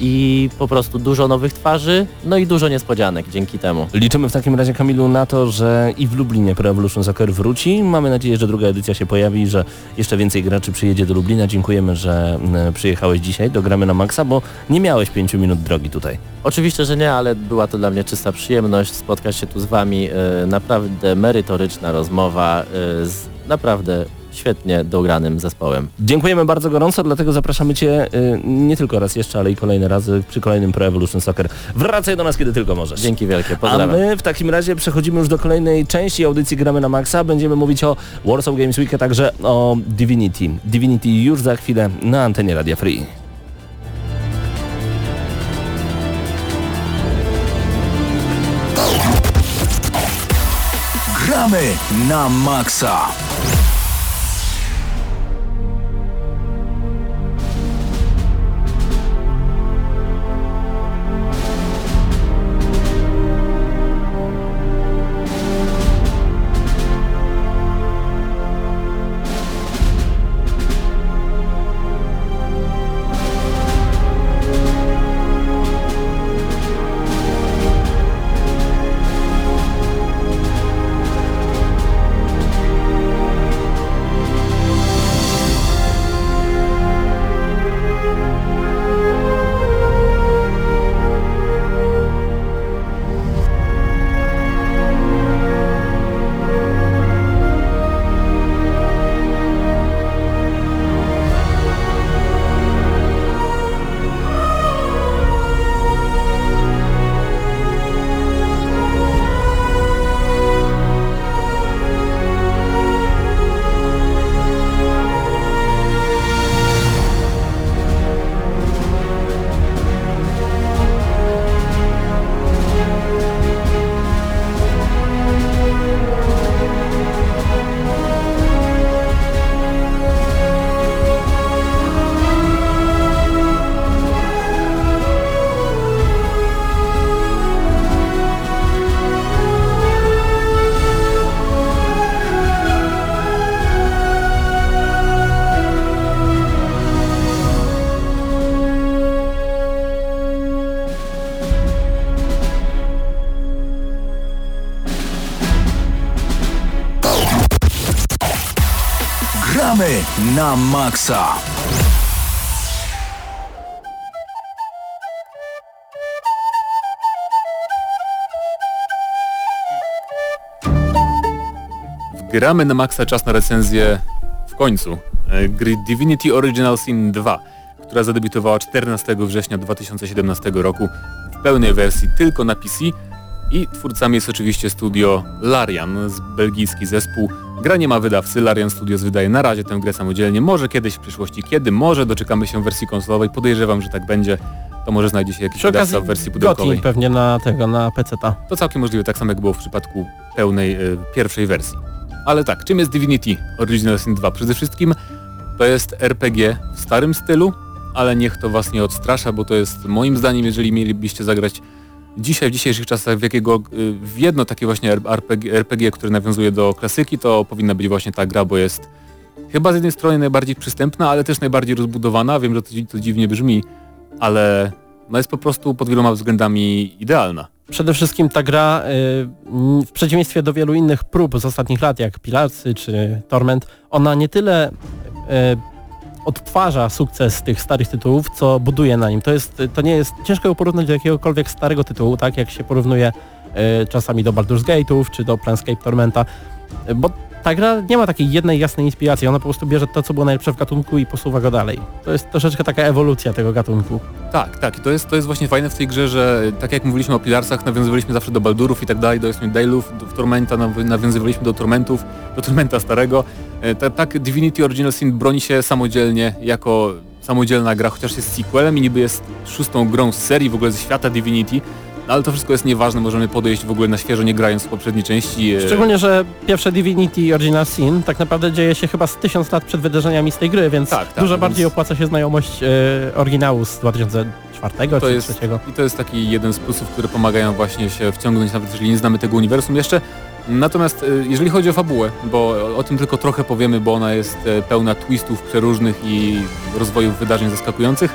i po prostu dużo nowych twarzy, no i dużo niespodzianek dzięki temu. Liczymy w takim razie Kamilu na to, że i w Lublinie Pro Evolution Soccer wróci. Mamy nadzieję, że druga edycja się pojawi, że jeszcze więcej graczy przyjedzie do Lublina. Dziękujemy, że przyjechałeś dzisiaj do Gramy na Maxa, bo nie miałeś pięciu minut drogi tutaj. Oczywiście, że nie, ale była to dla mnie czysta przyjemność spotkać się tu z Wami. E, naprawdę merytoryczna rozmowa e, z naprawdę świetnie dogranym zespołem. Dziękujemy bardzo gorąco, dlatego zapraszamy Cię y, nie tylko raz jeszcze, ale i kolejne razy przy kolejnym Pro Evolution Soccer. Wracaj do nas, kiedy tylko możesz. Dzięki wielkie, pozdrawiam. A my w takim razie przechodzimy już do kolejnej części audycji Gramy na Maxa. Będziemy mówić o Warsaw Games Week, a także o Divinity. Divinity już za chwilę na antenie Radia Free. Gramy na Maxa. Na. Gramy na maksa czas na recenzję w końcu e, gry Divinity Original Sin 2, która zadebiutowała 14 września 2017 roku w pełnej wersji tylko na PC i twórcami jest oczywiście studio Larian, z belgijski zespół. Gra nie ma wydawcy, Larian Studios wydaje na razie tę grę samodzielnie, może kiedyś w przyszłości, kiedy, może doczekamy się wersji konsolowej, podejrzewam, że tak będzie, to może znajdzie się jakiś Przy wydawca w wersji pudełkowej. pewnie na tego, na PC-ta. To całkiem możliwe, tak samo jak było w przypadku pełnej y, pierwszej wersji. Ale tak, czym jest Divinity Original Sin 2? Przede wszystkim to jest RPG w starym stylu, ale niech to was nie odstrasza, bo to jest moim zdaniem, jeżeli mielibyście zagrać dzisiaj, w dzisiejszych czasach, w, jakiego, w jedno takie właśnie RPG, RPG, które nawiązuje do klasyki, to powinna być właśnie ta gra, bo jest chyba z jednej strony najbardziej przystępna, ale też najbardziej rozbudowana. Wiem, że to, to dziwnie brzmi, ale no jest po prostu pod wieloma względami idealna. Przede wszystkim ta gra, y, w przeciwieństwie do wielu innych prób z ostatnich lat, jak Pilarcy czy Torment, ona nie tyle y, odtwarza sukces tych starych tytułów, co buduje na nim. To, jest, to nie jest, ciężko ją porównać do jakiegokolwiek starego tytułu, tak jak się porównuje y, czasami do Baldur's Gate'ów czy do Planescape Tormenta, bo ta gra nie ma takiej jednej jasnej inspiracji, ona po prostu bierze to, co było najlepsze w gatunku i posuwa go dalej. To jest troszeczkę taka ewolucja tego gatunku. Tak, tak. I to jest, to jest właśnie fajne w tej grze, że tak jak mówiliśmy o Pilarsach, nawiązywaliśmy zawsze do Baldurów i tak dalej, do Dale'ów, do Tormenta, nawiązywaliśmy do Tormentów, do Tormenta starego. E, tak, tak Divinity Original Sin broni się samodzielnie, jako samodzielna gra, chociaż jest sequelem i niby jest szóstą grą z serii w ogóle ze świata Divinity, ale to wszystko jest nieważne, możemy podejść w ogóle na świeżo, nie grając w poprzedniej części. E, Szczególnie, że pierwsze Divinity Original Sin tak naprawdę dzieje się chyba z tysiąc lat przed wydarzeniami z tej gry, więc tak, tak, dużo bardziej więc... opłaca się znajomość e, oryginału z 2004 to czy jest, 2003. I to jest taki jeden z plusów, które pomagają właśnie się wciągnąć, nawet jeżeli nie znamy tego uniwersum jeszcze. Natomiast e, jeżeli chodzi o fabułę, bo o tym tylko trochę powiemy, bo ona jest pełna twistów przeróżnych i rozwojów wydarzeń zaskakujących,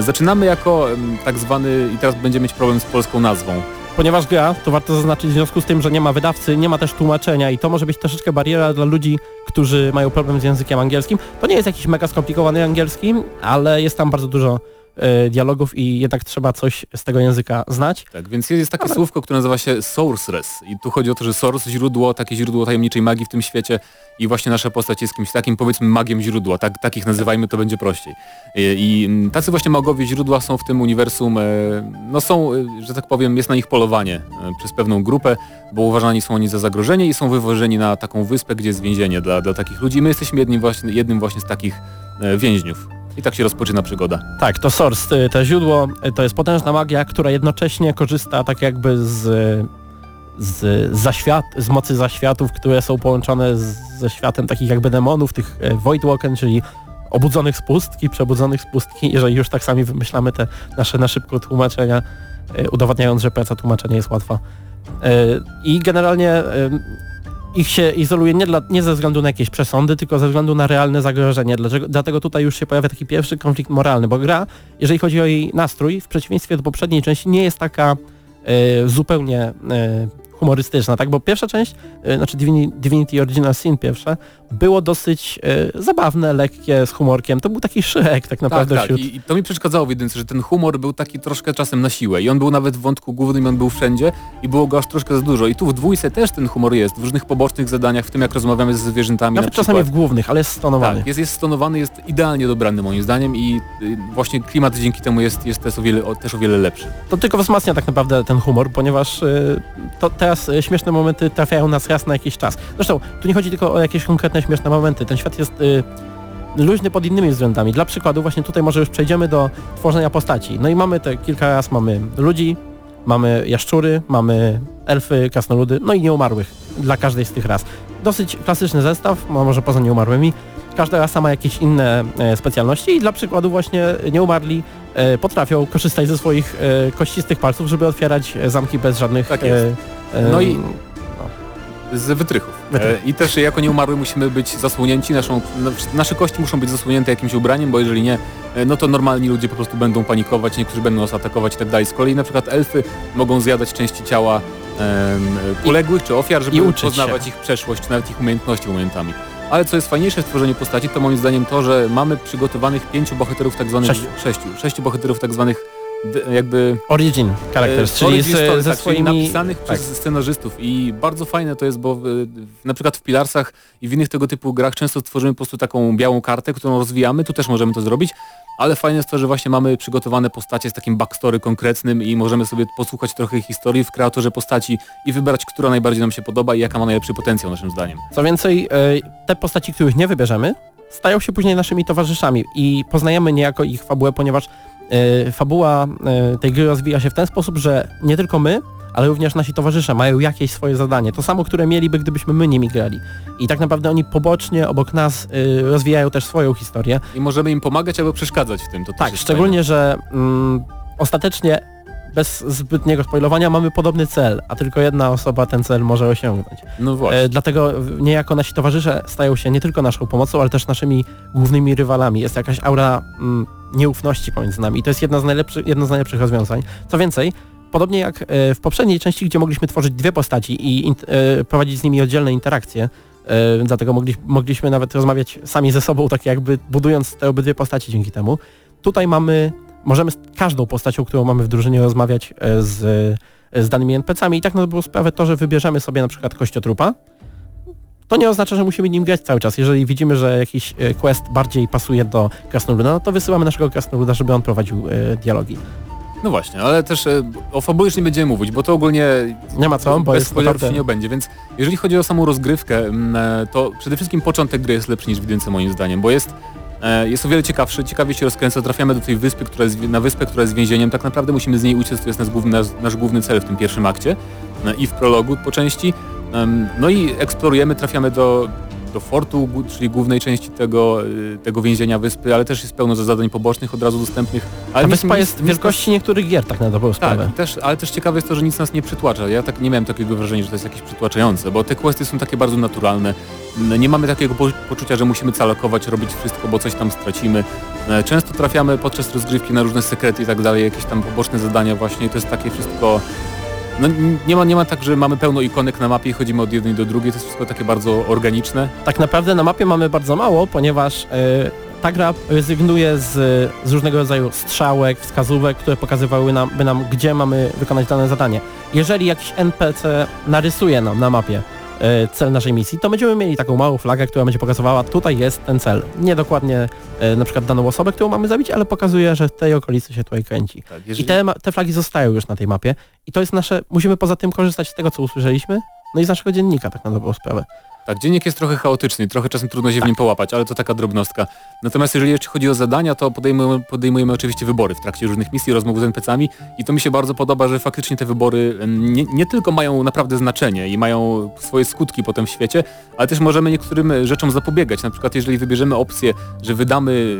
zaczynamy jako tak zwany, i teraz będziemy mieć problem z polską nazwą. Ponieważ gra, to warto zaznaczyć w związku z tym, że nie ma wydawcy, nie ma też tłumaczenia i to może być troszeczkę bariera dla ludzi, którzy mają problem z językiem angielskim. To nie jest jakiś mega skomplikowany angielski, ale jest tam bardzo dużo e, dialogów i jednak trzeba coś z tego języka znać. Tak, więc jest takie Ale... słówko, które nazywa się sourceless i tu chodzi o to, że source, źródło, takie źródło tajemniczej magii w tym świecie i właśnie nasza postać jest kimś takim, powiedzmy magiem źródła, tak, takich nazywajmy, to będzie prościej. I, I, mm, tacy właśnie magowie źródła są w tym uniwersum, e, no są, e, że tak powiem, jest na nich polowanie e, przez pewną grupę, bo uważani są oni za zagrożenie i są wywożeni na taką wyspę, gdzie jest więzienie dla, dla takich ludzi. My jesteśmy jednym właśnie, jednym właśnie z takich więźniów. I tak się rozpoczyna przygoda. Tak, to source, to źródło, to jest potężna magia, która jednocześnie korzysta tak jakby z z, zaświat, z mocy zaświatów, które są połączone z, ze światem takich jakby demonów, tych e, Voidwalken, czyli obudzonych z pustki, przebudzonych z pustki, jeżeli już tak sami wymyślamy te nasze na szybko tłumaczenia, e, udowadniając, że praca tłumaczenia jest łatwa. E, I generalnie ich się izoluje nie, dla, nie ze względu na jakieś przesądy, tylko ze względu na realne zagrożenie. Dlaczego, dlatego tutaj już się pojawia taki pierwszy konflikt moralny, bo gra, jeżeli chodzi o jej nastrój, w przeciwieństwie do poprzedniej części, nie jest taka zupełnie humorystyczna, tak? Bo pierwsza część, y, znaczy Divinity Original Sin pierwsze, było dosyć e, zabawne, lekkie, z humorkiem. To był taki szyek tak naprawdę tak, tak. I, I, to mi przeszkadzało w jedynce, że ten humor był taki troszkę czasem na siłę i on był nawet w wątku głównym, on był wszędzie i było go aż troszkę za dużo. I tu w dwójce też ten humor jest, w różnych pobocznych zadaniach, w tym jak rozmawiamy ze zwierzętami Nawet na czasami w głównych, ale jest stonowany. Tak, jest, jest stonowany, jest idealnie dobrany moim zdaniem i y, właśnie klimat dzięki temu jest, jest też, o wiele, też o wiele lepszy. To tylko wzmacnia tak naprawdę ten humor, ponieważ y, to teraz y, śmieszne momenty trafiają nas raz na jakiś czas. Zresztą tu nie chodzi tylko o jakieś konkretne śmieszne momenty. Ten świat jest y, luźny pod innymi względami. Dla przykładu właśnie tutaj może już przejdziemy do tworzenia postaci. No i mamy te kilka raz, mamy ludzi, mamy jaszczury, mamy elfy, krasnoludy, no i nieumarłych dla każdej z tych ras. Dosyć klasyczny zestaw, może poza nieumarłymi. Każda rasa ma jakieś inne e, specjalności i dla przykładu właśnie nieumarli e, potrafią korzystać ze swoich e, kościstych palców, żeby otwierać zamki bez żadnych... Tak. No i z wytrychów. E, I też jako nieumarły musimy być zasłonięci, naszą, nasze kości muszą być zasłonięte jakimś ubraniem, bo jeżeli nie, e, no to normalni ludzie po prostu będą panikować, niektórzy będą nas atakować i tak dalej. Z kolei na przykład elfy mogą zjadać części ciała uległych czy ofiar, żeby poznawać się. ich przeszłość, czy nawet ich umiejętności momentami. Ale co jest fajniejsze w tworzeniu postaci, to moim zdaniem to, że mamy przygotowanych pięciu bohaterów tak zwanych... Sześciu. Sześciu, sześciu bohaterów tak zwanych jakby... Origin characters, e, czyli origin story, ze tak, swoimi... napisanych tak. przez scenarzystów i bardzo fajne to jest, bo w, na przykład w Pilarsach i w innych tego typu grach często tworzymy po prostu taką białą kartę, którą rozwijamy, tu też możemy to zrobić, ale fajne jest to, że właśnie mamy przygotowane postacie z takim backstory konkretnym i możemy sobie posłuchać trochę historii w kreatorze postaci i wybrać, która najbardziej nam się podoba i jaka ma najlepszy potencjał naszym zdaniem. Co więcej, e, te postaci, których nie wybierzemy, stają się później naszymi towarzyszami i poznajemy niejako ich fabułę, ponieważ E, fabuła e, tej gry rozwija się w ten sposób, że nie tylko my, ale również nasi towarzysze mają jakieś swoje zadanie. To samo, które mieliby, gdybyśmy my nimi grali. I tak naprawdę oni pobocznie, obok nas y, rozwijają też swoją historię. I możemy im pomagać albo przeszkadzać w tym. To tak, szczególnie, fajne. że mm, ostatecznie bez zbytniego spoilowania mamy podobny cel, a tylko jedna osoba ten cel może osiągnąć. No właśnie. E, dlatego niejako nasi towarzysze stają się nie tylko naszą pomocą, ale też naszymi głównymi rywalami. Jest jakaś aura mm, nieufności pomiędzy nami i to jest jedna z najlepszych, jedno z najlepszych rozwiązań. Co więcej, podobnie jak e, w poprzedniej części, gdzie mogliśmy tworzyć dwie postaci i in, e, prowadzić z nimi oddzielne interakcje, e, dlatego mogli, mogliśmy nawet rozmawiać sami ze sobą, tak jakby budując te obydwie postaci dzięki temu. Tutaj mamy, możemy z każdą postacią, którą mamy w drużynie rozmawiać z, z danymi NPC-ami i tak na dobrą sprawę to, że wybierzemy sobie na przykład kościotrupa, to nie oznacza, że musimy nim grać cały czas. Jeżeli widzimy, że jakiś quest bardziej pasuje do krasnoluda, no to wysyłamy naszego krasnoluda, żeby on prowadził dialogi. No właśnie, ale też e, o fabule już nie będziemy mówić, bo to ogólnie nie ma co, bo bez spoilerów naprawdę... nie będzie, więc jeżeli chodzi o samą rozgrywkę, mm, e, to przede wszystkim początek gry jest lepszy niż w jedynce moim zdaniem, bo jest e, jest o wiele ciekawszy, ciekawie się rozkręca, trafiamy do tej wyspy, która jest, na wyspę, która jest więzieniem, tak naprawdę musimy z niej uciec, to jest nasz główny, nasz, nasz główny cel w tym pierwszym akcie i w prologu po części. No i eksplorujemy, trafiamy do do fortu, czyli głównej części tego, y, tego więzienia wyspy, ale też jest pełno zadań pobocznych od razu dostępnych. Ale Ta wyspa jest nic, wielkości nas... niektórych gier tak na dobrą tak, sprawę. Tak, też, ale też ciekawe jest to, że nic nas nie przytłacza. Ja tak nie miałem takiego wrażenia, że to jest jakieś przytłaczające, bo te questy są takie bardzo naturalne. Nie mamy takiego poczucia, że musimy calokować, robić wszystko, bo coś tam stracimy. Często trafiamy podczas rozgrywki na różne sekrety i tak dalej, jakieś tam poboczne zadania właśnie. To jest takie wszystko no, nie, ma, nie ma tak, że mamy pełno ikonek na mapie i chodzimy od jednej do drugiej, to jest wszystko takie bardzo organiczne. Tak naprawdę na mapie mamy bardzo mało, ponieważ yy, ta gra rezygnuje z, z różnego rodzaju strzałek, wskazówek, które pokazywały nam, by nam, gdzie mamy wykonać dane zadanie. Jeżeli jakiś NPC narysuje nam na mapie cel naszej misji, to będziemy mieli taką małą flagę, która będzie pokazywała, tutaj jest ten cel. Nie dokładnie e, na przykład daną osobę, którą mamy zabić, ale pokazuje, że w tej okolicy się tutaj kręci. Tak, jeżeli... I te, te flagi zostają już na tej mapie i to jest nasze, musimy poza tym korzystać z tego, co usłyszeliśmy, no i z naszego dziennika tak na dobrą sprawę. Tak, dziennik jest trochę chaotyczny, trochę czasem trudno się tak. w nim połapać, ale to taka drobnostka. Natomiast jeżeli chodzi o zadania, to podejmujemy, podejmujemy oczywiście wybory w trakcie różnych misji, rozmów z NPC-ami i to mi się bardzo podoba, że faktycznie te wybory nie, nie, tylko mają naprawdę znaczenie i mają swoje skutki potem w świecie, ale też możemy niektórym rzeczom zapobiegać. Na przykład jeżeli wybierzemy opcję, że wydamy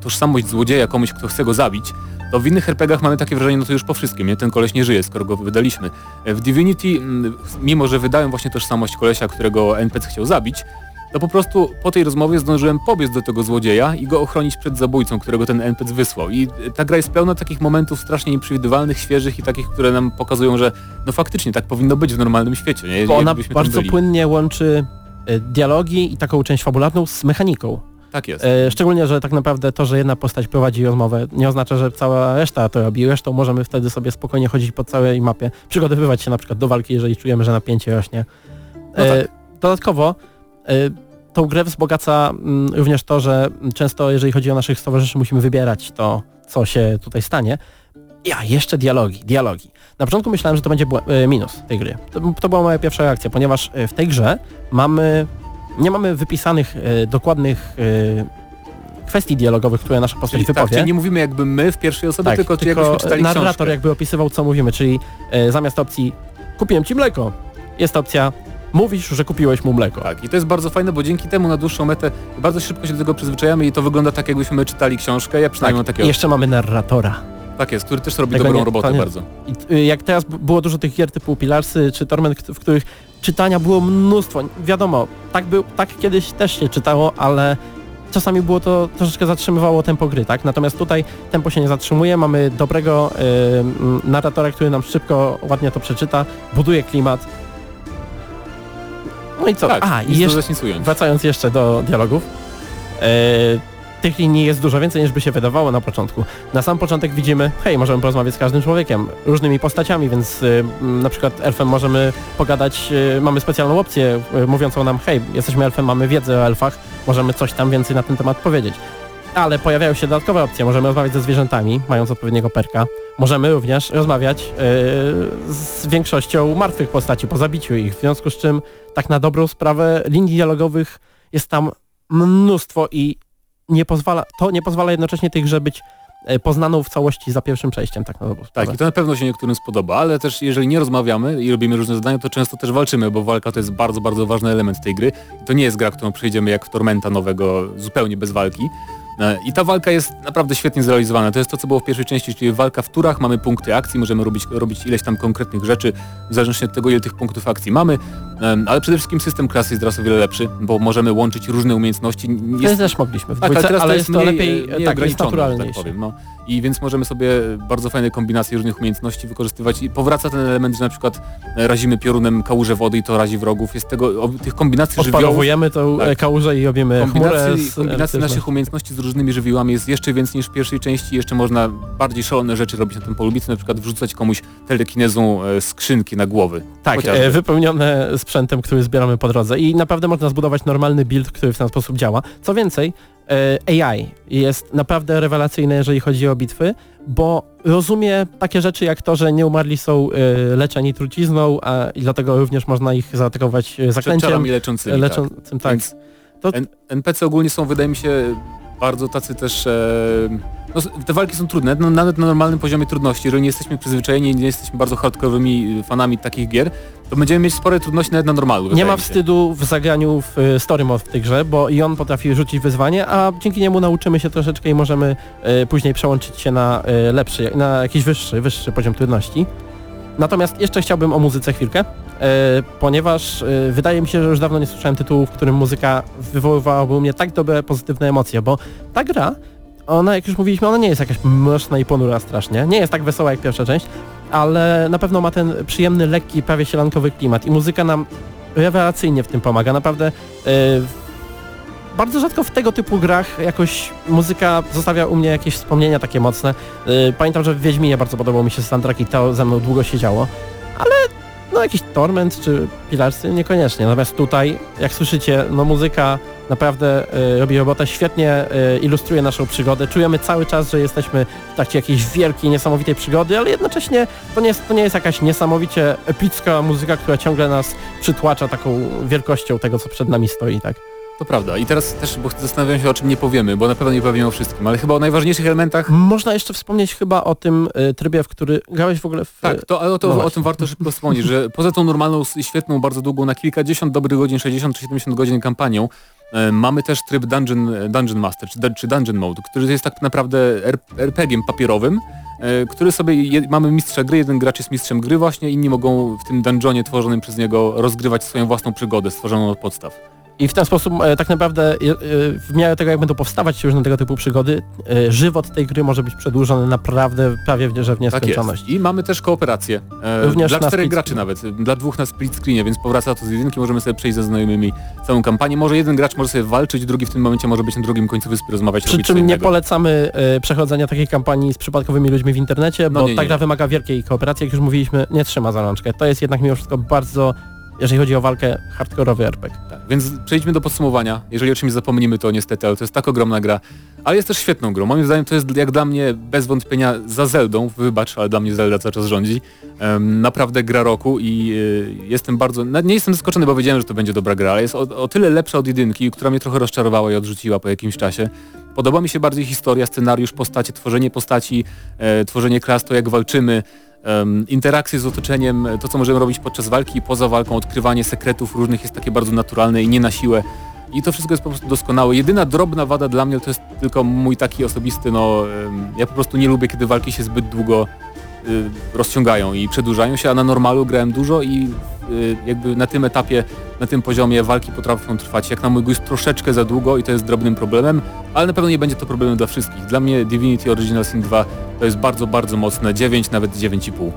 tożsamość złodzieja komuś, kto chce go zabić, to w innych RPGach mamy takie wrażenie, no to już po wszystkim, nie? Ten koleś nie żyje, skoro go wydaliśmy. W Divinity, mimo że wydają właśnie tożsamość kolesia, którego NPC chciał zabić, to po prostu po tej rozmowie zdążyłem pobiec do tego złodzieja i go ochronić przed zabójcą, którego ten NPC wysłał. I ta gra jest pełna takich momentów strasznie nieprzewidywalnych, świeżych i takich, które nam pokazują, że no faktycznie tak powinno być w normalnym świecie. Nie? Bo ona bardzo płynnie łączy e, dialogi i taką część fabularną z mechaniką. Tak jest. E, szczególnie, że tak naprawdę to, że jedna postać prowadzi rozmowę nie oznacza, że cała reszta to robi. Resztą możemy wtedy sobie spokojnie chodzić po całej mapie, przygotowywać się na przykład do walki, jeżeli czujemy, że napięcie rośnie. No tak. Dodatkowo e, tą grę wzbogaca mm, również to, że często jeżeli chodzi o naszych stowarzyszy musimy wybierać to, co się tutaj stanie. Ja, jeszcze dialogi, dialogi. Na początku myślałem, że to będzie e, minus tej gry. To, to była moja pierwsza reakcja, ponieważ w tej grze mamy nie mamy wypisanych dokładnych kwestii dialogowych, które nasza postać czyli wypowie. Tak, czyli nie mówimy jakby my w pierwszej osobie, tak, tylko, tylko jakbyśmy czytali narrator książkę. jakby opisywał, co mówimy, czyli e, zamiast opcji kupiłem ci mleko, jest opcja mówisz, że kupiłeś mu mleko. Tak, i to jest bardzo fajne, bo dzięki temu na dłuższą metę bardzo szybko się do tego przyzwyczajamy i to wygląda tak, jakbyśmy czytali książkę. Ja przynajmniej tak, mam takiego... I jeszcze mamy narratora. Tak jest, który też robi Tego dobrą nie, robotę nie. bardzo. I, y, jak teraz było dużo tych gier typu Pilarsy czy Torment, w których czytania było mnóstwo. Wiadomo, tak, był, tak kiedyś też się czytało, ale czasami było to troszeczkę zatrzymywało tempo gry, tak? Natomiast tutaj tempo się nie zatrzymuje, mamy dobrego yy, narratora, który nam szybko, ładnie to przeczyta, buduje klimat. No i co? Tak, A, i jeszcze, wracając jeszcze do dialogów. Yy, tych linii jest dużo więcej niż by się wydawało na początku. Na sam początek widzimy, hej, możemy porozmawiać z każdym człowiekiem, różnymi postaciami, więc y, na przykład elfem możemy pogadać, y, mamy specjalną opcję y, mówiącą nam, hej, jesteśmy elfem, mamy wiedzę o elfach, możemy coś tam więcej na ten temat powiedzieć. Ale pojawiają się dodatkowe opcje, możemy rozmawiać ze zwierzętami, mając odpowiedniego perka. Możemy również rozmawiać z większością martwych postaci po zabiciu ich, w związku z czym tak na dobrą sprawę linii dialogowych jest tam mnóstwo i nie pozwala, to nie pozwala jednocześnie tej grze być e, poznaną w całości za pierwszym przejściem. Tak, no, tak i to na pewno się niektórym spodoba, ale też jeżeli nie rozmawiamy i robimy różne zadania, to często też walczymy, bo walka to jest bardzo, bardzo ważny element tej gry. To nie jest gra, którą przejdziemy jak w Tormenta nowego, zupełnie bez walki. E, I ta walka jest naprawdę świetnie zrealizowana. To jest to, co było w pierwszej części, czyli walka w turach, mamy punkty akcji, możemy robić, robić ileś tam konkretnych rzeczy, w zależności od tego, ile tych punktów akcji mamy, ale przede wszystkim system klasy jest teraz o wiele lepszy, bo możemy łączyć różne umiejętności. Jest... też mogliśmy w tak, dwójce, ale, ale jest, to lepiej, mniej tak, jest tak powiem. No. I więc możemy sobie bardzo fajne kombinacje różnych umiejętności wykorzystywać i powraca ten element, że na przykład razimy piorunem kałużę wody i to razi wrogów. Jest tego, o, tych kombinacji żywiołów... tą tak. kałużę i robimy kombinacji, kombinacji naszych umiejętności z różnymi żywiołami jest jeszcze więcej niż w pierwszej części. Jeszcze można bardziej szalone rzeczy robić na tym polu bitwy, na przykład wrzucać komuś telekinezą e, skrzynki na głowy. Tak, Chociażby. E, wypełnione sprzętem, który zbieramy po drodze i naprawdę można zbudować normalny build, który w ten sposób działa. Co więcej, e, AI jest naprawdę rewelacyjne, jeżeli chodzi o bitwy, bo rozumie takie rzeczy jak to, że nieumarli są leczeni trucizną, a i dlatego również można ich zaatakować zaklęciem. Czarami leczącymi, leczącym, tak. tak. To... NPC ogólnie są, wydaje mi się, bardzo tacy też... E, no, te walki są trudne, no, nawet na normalnym poziomie trudności, jeżeli nie jesteśmy przyzwyczajeni, nie jesteśmy bardzo hardkorowymi fanami takich gier, to będziemy mieć spore trudności nawet na normalu. Nie ma wstydu w zagraniu w e, story mode w tej grze, bo i on potrafi rzucić wyzwanie, a dzięki niemu nauczymy się troszeczkę i możemy e, później przełączyć się na e, lepszy, na jakiś wyższy, wyższy poziom trudności. Natomiast jeszcze chciałbym o muzyce chwilkę, E, ponieważ e, wydaje mi się, że już dawno nie słyszałem tytułu, w którym muzyka wywoływała u mnie tak dobre, pozytywne emocje, bo ta gra, ona, jak już mówiliśmy, ona nie jest jakaś mroczna i ponura strasznie, nie jest tak wesoła jak pierwsza część, ale na pewno ma ten przyjemny, lekki, prawie sielankowy klimat i muzyka nam rewelacyjnie w tym pomaga. Naprawdę yy, bardzo rzadko w tego typu grach jakoś muzyka zostawia u mnie jakieś wspomnienia takie mocne. Yy, pamiętam, że w Wiedźminie bardzo podobał mi się soundtrack i to ze mną długo siedziało, ale no jakiś Torment czy Pilarsy niekoniecznie. Natomiast tutaj, jak słyszycie, no muzyka naprawdę y, robi robotę, świetnie y, ilustruje naszą przygodę. Czujemy cały czas, że jesteśmy w trakcie jakiejś wielkiej, niesamowitej przygody, ale jednocześnie to nie jest, to nie jest jakaś niesamowicie epicka muzyka, która ciągle nas przytłacza taką wielkością tego, co przed nami stoi, tak? To prawda. I teraz też bo zastanawiam się o czym nie powiemy, bo na pewno nie powiemy o wszystkim, ale chyba o najważniejszych elementach. Można jeszcze wspomnieć chyba o tym y, trybie, w który grałeś w ogóle w... Tak, to, ale to, no o tym warto szybko wspomnieć, że poza tą normalną, świetną, bardzo długą, na kilkadziesiąt dobrych godzin, 60 czy 70 godzin kampanią, y, mamy też tryb Dungeon, Dungeon Master, czy, czy Dungeon Mode, który jest tak naprawdę RPG-iem papierowym, y, który sobie, je, mamy mistrza gry, jeden gracz jest mistrzem gry właśnie, inni mogą w tym dungeonie tworzonym przez niego rozgrywać swoją własną przygodę stworzoną od podstaw. I w ten sposób e, tak naprawdę e, w miarę tego, jak będą powstawać różne tego typu przygody, e, żywot tej gry może być przedłużony naprawdę prawie że w tak nieskończoność. Tak I mamy też kooperację. Również dla czterech graczy nawet, dla dwóch na split screenie, więc powraca to z jedynki, możemy sobie przejść ze znajomymi całą kampanię. Może jeden gracz może sobie walczyć, drugi w tym momencie może być na drugim końcu wyspy rozmawiać. Przy czym nie polecamy przechodzenia takiej kampanii z przypadkowymi ludźmi w internecie, bo no nie, ta gra wymaga wielkiej kooperacji, jak już mówiliśmy, nie trzyma za rączkę. To jest jednak mimo wszystko bardzo jeżeli chodzi o walkę, hardkorowy RPG. Tak, więc przejdźmy do podsumowania. Jeżeli o czymś zapomnimy, to niestety, ale to jest tak ogromna gra. Ale jest też świetną grą. Moim zdaniem to jest jak dla mnie bez wątpienia za Zeldą, wybacz, ale dla mnie Zelda cały czas rządzi. Um, naprawdę gra roku i y, jestem bardzo... Nie jestem zaskoczony, bo wiedziałem, że to będzie dobra gra, ale jest o, o tyle lepsza od jedynki, która mnie trochę rozczarowała i odrzuciła po jakimś czasie. Podoba mi się bardziej historia, scenariusz, postacie, tworzenie postaci, e, tworzenie klas, to jak walczymy, um, interakcje z otoczeniem, to co możemy robić podczas walki i poza walką, odkrywanie sekretów różnych jest takie bardzo naturalne i nie na siłę. I to wszystko jest po prostu doskonałe. Jedyna drobna wada dla mnie to jest tylko mój taki osobisty, no ja po prostu nie lubię, kiedy walki się zbyt długo rozciągają i przedłużają się, a na normalu grałem dużo i y, jakby na tym etapie, na tym poziomie walki potrafią trwać jak na mój gust troszeczkę za długo i to jest drobnym problemem, ale na pewno nie będzie to problemem dla wszystkich. Dla mnie Divinity Original Sin 2 to jest bardzo, bardzo mocne 9, nawet 9,5.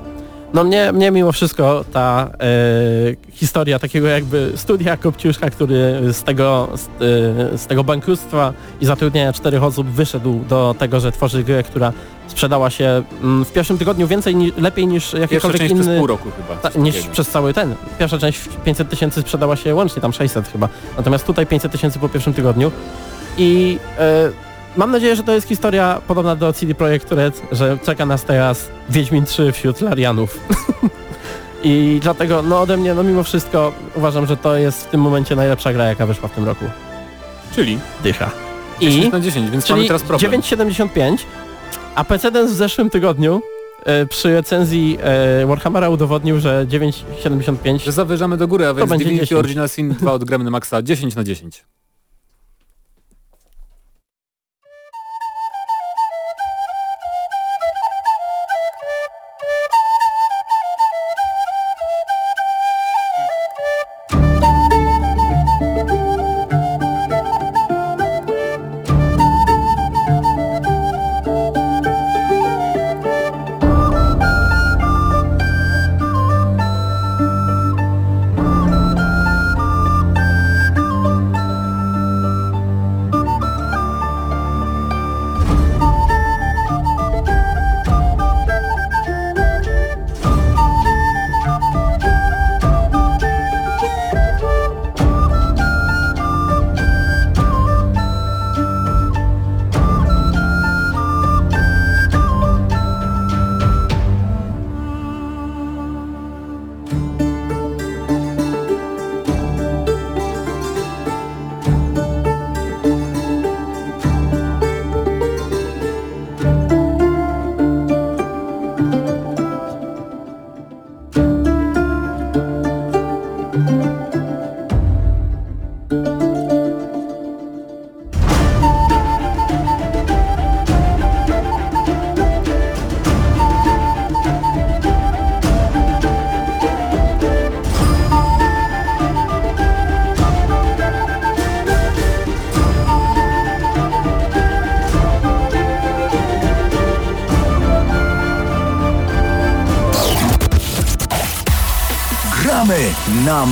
No mnie, mnie mimo wszystko ta e, historia takiego jakby studia Kopciuszka, który z tego, z, e, z, tego bankructwa i zatrudnienia czterech osób wyszedł do tego, że tworzy grę, która sprzedała się mm, w pierwszym tygodniu więcej, ni lepiej niż jakikolwiek inny... przez pół roku chyba. Ta, niż przez cały ten. Pierwsza część 500 tysięcy sprzedała się łącznie, tam 600 chyba. Natomiast tutaj 500 tysięcy po pierwszym tygodniu. I e, Mam nadzieję, że to jest historia podobna do CD Projekt Red, że czeka nas teraz Wiedźmin 3 wśród Larianów. I dlatego, no ode mnie, no mimo wszystko uważam, że to jest w tym momencie najlepsza gra, jaka wyszła w tym roku. Czyli? Dycha. 10 I na 10, więc mamy teraz problem. 9,75, a precedens w zeszłym tygodniu e, przy recenzji e, Warhammera udowodnił, że 9,75 Że zawyżamy do góry, a więc Divinity Original Sin 2 odgramy na maksa 10 na 10.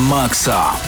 na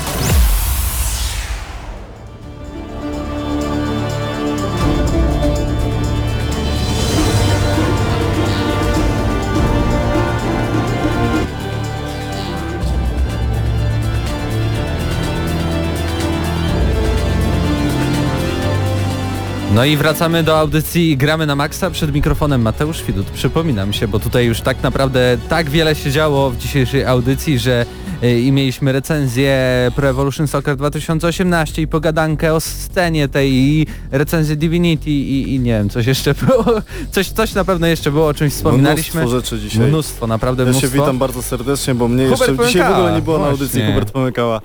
No i wracamy do audycji i gramy na maksa przed mikrofonem Mateusz Widut. Przypominam się, bo tutaj już tak naprawdę tak wiele się działo w dzisiejszej audycji, że y, i mieliśmy recenzję Pro Evolution Soccer 2018 i pogadankę o scenie tej i recenzję Divinity i, i nie wiem, coś jeszcze było. Coś, coś na pewno jeszcze było, o czymś wspominaliśmy. Mnóstwo rzeczy dzisiaj. Mnóstwo, naprawdę ja mnóstwo. się witam bardzo serdecznie, bo mnie Hubert jeszcze dzisiaj w ogóle Pomykała, nie było na audycji właśnie. Hubert Pomykała.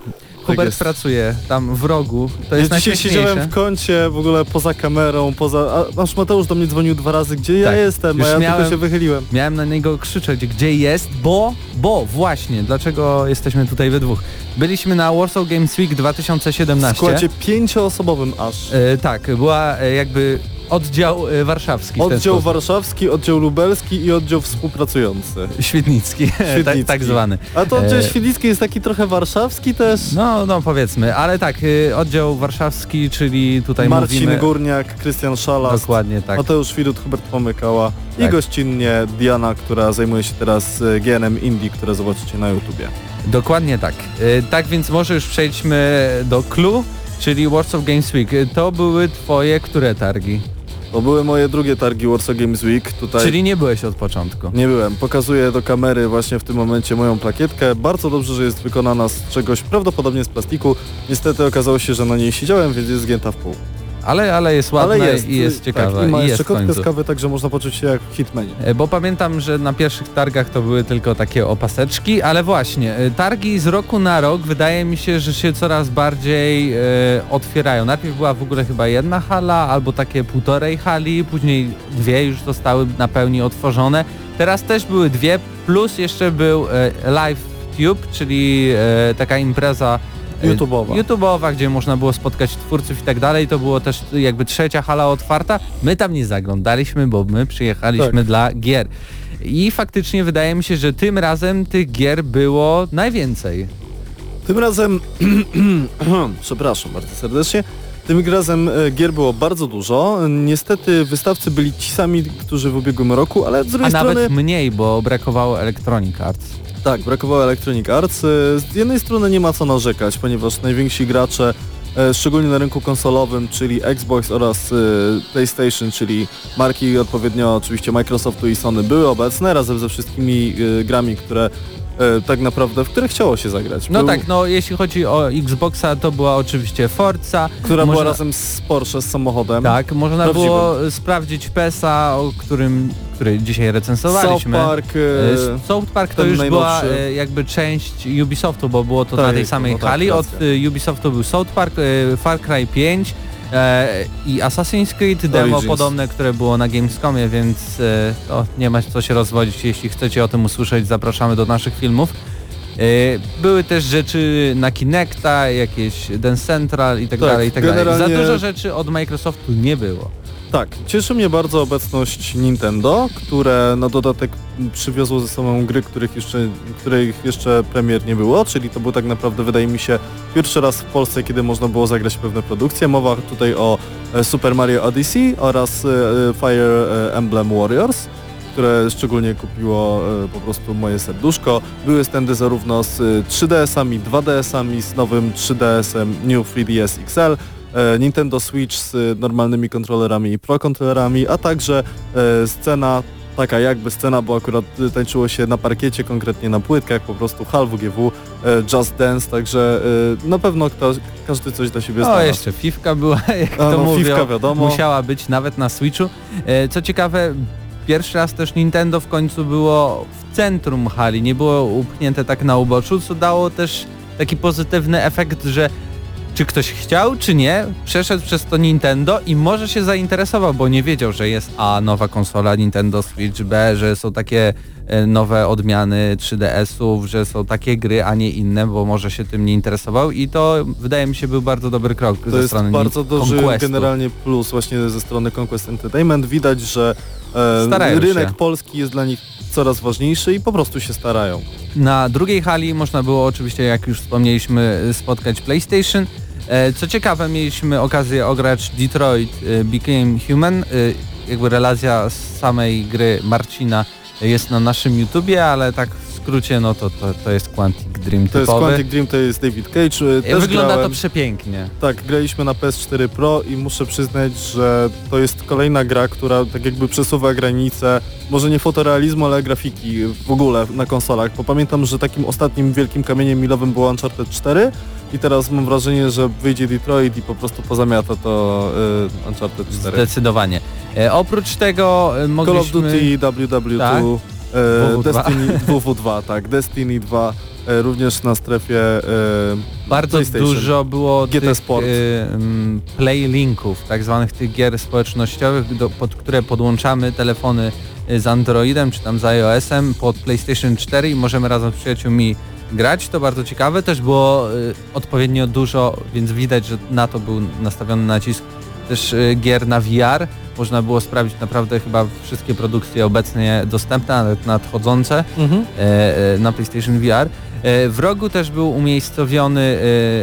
Hubert jest. pracuje tam w rogu. To Ja jest dzisiaj najśmieszniejsze. siedziałem w kącie, w ogóle poza kamerą, poza... A nasz Mateusz do mnie dzwonił dwa razy, gdzie Tak, ja jestem, już a ja miałem- tylko się wychyliłem. Miałem na niego krzyczeć, gdzie jest, bo, bo właśnie, dlaczego jesteśmy tutaj we dwóch. Byliśmy na Warsaw Games Week W 2017. składzie pięcioosobowym aż. E, tak, była e, jakby oddział e, warszawski. Oddział warszawski, oddział lubelski i oddział współpracujący. Świetnicki, tak, Świetlicki. tak zwany. A to oddział E, świdnicki jest taki trochę warszawski też. No, no powiedzmy, ale tak, e, oddział warszawski, czyli tutaj Marcin mówimy... Górniak, Krystian Szalast, Dokładnie tak. Mateusz Widut, Hubert Pomykała i Tak. gościnnie Diana, która zajmuje się teraz e, GNM Indie, które zobaczycie na YouTubie. Dokładnie tak. E, tak więc może już przejdźmy do clue, czyli Warsaw Games Week. To były twoje które targi? To były moje drugie targi Warsaw Games Week. Tutaj Czyli nie byłeś od początku. nie byłem. Pokazuję do kamery właśnie w tym momencie moją plakietkę. Bardzo dobrze, że jest wykonana z czegoś prawdopodobnie z plastiku. Niestety okazało się, że na niej siedziałem, więc jest zgięta w pół. Ale, ale jest ładna Ale jest. i jest ciekawa. Tak, I ma i jeszcze także można poczuć się jak w Hitmanie. E, Bo pamiętam, że na pierwszych targach to były tylko takie opaseczki, ale właśnie, e, targi z roku na rok wydaje mi się, że się coraz bardziej e, otwierają. Najpierw była w ogóle chyba jedna hala, albo takie półtorej hali, później dwie już zostały na pełni otworzone. Teraz też były dwie, plus jeszcze był e, Live Tube, czyli e, taka impreza YouTube'owa. YouTube'owa, gdzie można było spotkać twórców i tak dalej. To było też jakby trzecia hala otwarta. My tam nie zaglądaliśmy, bo my przyjechaliśmy Tak. dla gier. I faktycznie wydaje mi się, że tym razem tych gier było najwięcej. Tym razem, przepraszam bardzo serdecznie, tym razem e, gier było bardzo dużo. Niestety wystawcy byli ci sami, którzy w ubiegłym roku, ale z A drugiej nawet strony... mniej, bo brakowało Electronic Arts. Tak, brakowało Electronic Arts. E, Z jednej strony nie ma co narzekać, ponieważ najwięksi gracze, e, szczególnie na rynku konsolowym, czyli Xbox oraz PlayStation, czyli marki odpowiednio oczywiście Microsoftu i Sony były obecne razem ze wszystkimi grami, które tak naprawdę, w które chciało się zagrać. No Był- tak, no jeśli chodzi o Xboxa, to była oczywiście Forza. Która była Można- razem z Porsche, z samochodem. Tak, można Prawdziwym. było sprawdzić PESA, o którym, który dzisiaj South recenzowaliśmy. Park. E, E, South Park to już była najnowszy. e, jakby część Ubisoftu, bo było to Tak, na tej samej no tak, hali. Od e, Ubisoftu był South Park, e, Far Cry 5 e, i Assassin's Creed demo Origins. podobne, które było na Gamescomie, więc e, nie ma co się rozwodzić. Jeśli chcecie o tym usłyszeć, zapraszamy do naszych filmów. E, Były też rzeczy na Kinecta, jakieś Dance Central i tak, Tak, dalej, i tak dalej. Za generalnie- dużo rzeczy od Microsoftu nie było. Tak, cieszy mnie bardzo obecność Nintendo, które na dodatek przywiozło ze sobą gry, których jeszcze, których jeszcze premier nie było, czyli to był tak naprawdę, wydaje mi się, pierwszy raz w Polsce, kiedy można było zagrać pewne produkcje. Mowa tutaj o e, Super Mario Odyssey oraz e, Fire e, Emblem Warriors które szczególnie kupiło po prostu moje serduszko. Były stędy zarówno z e, 3DS-ami, 2DS-ami, z nowym 3DS-em New 3DS XL, Nintendo Switch z e, normalnymi kontrolerami i Pro kontrolerami, a także e, scena taka jakby scena, bo akurat e, tańczyło się na parkiecie, konkretnie na płytkach, po prostu HAL WGW, e, Just Dance, także e, na pewno kto, każdy coś dla siebie O, znalazł. jeszcze Fifka była, jak to no, mówią. Fifka wiadomo. Musiała być nawet na Switchu. E, Co ciekawe, pierwszy raz też Nintendo w końcu było w centrum hali, nie było upchnięte tak na uboczu, co dało też taki pozytywny efekt, że czy ktoś chciał, czy nie, przeszedł przez to Nintendo i może się zainteresował, bo nie wiedział, że jest A, nowa konsola Nintendo Switch, B, że są takie e, nowe odmiany 3DS-ów, że są takie gry, a nie inne, bo może się tym nie interesował i to wydaje mi się był bardzo dobry krok to ze jest strony bardzo duży Conquestu. generalnie plus właśnie ze strony Conquest Entertainment. Widać, że e, rynek się. polski jest dla nich coraz ważniejszy i po prostu się starają. Na drugiej hali można było oczywiście, jak już wspomnieliśmy, spotkać PlayStation. E, Co ciekawe, mieliśmy okazję ograć Detroit e, Became Human. E, Jakby relacja z samej gry Marcina jest na naszym YouTubie, ale tak skrócie, no to, to, to jest Quantic Dream To jest typowy. Quantic Dream, to jest David Cage. E, Też Wygląda grałem, to przepięknie. Tak, graliśmy na PS4 Pro i muszę przyznać, że to jest kolejna gra, która tak jakby przesuwa granice, może nie fotorealizmu, ale grafiki w ogóle na konsolach, bo pamiętam, że takim ostatnim wielkim kamieniem milowym było Uncharted 4 i teraz mam wrażenie, że wyjdzie Detroit i po prostu pozamiata to y, Uncharted 4. Zdecydowanie. E, oprócz tego e, Call mogliśmy... of Duty WW2, Tak. E, WW2. Destiny WW2, tak, Destiny 2 e, również na strefie e, Bardzo dużo było GT tych Sport. y, mm, play linków, tak zwanych tych gier społecznościowych, do, pod które podłączamy telefony y, z Androidem czy tam z iOS-em pod PlayStation 4 i możemy razem z przyjaciółmi grać. To bardzo ciekawe. Też było y, odpowiednio dużo, więc widać, że na to był nastawiony nacisk. Też y, gier na VR. Można było sprawdzić naprawdę chyba wszystkie produkcje obecnie dostępne, nawet nadchodzące e, e, na PlayStation VR. E, W rogu też był umiejscowiony,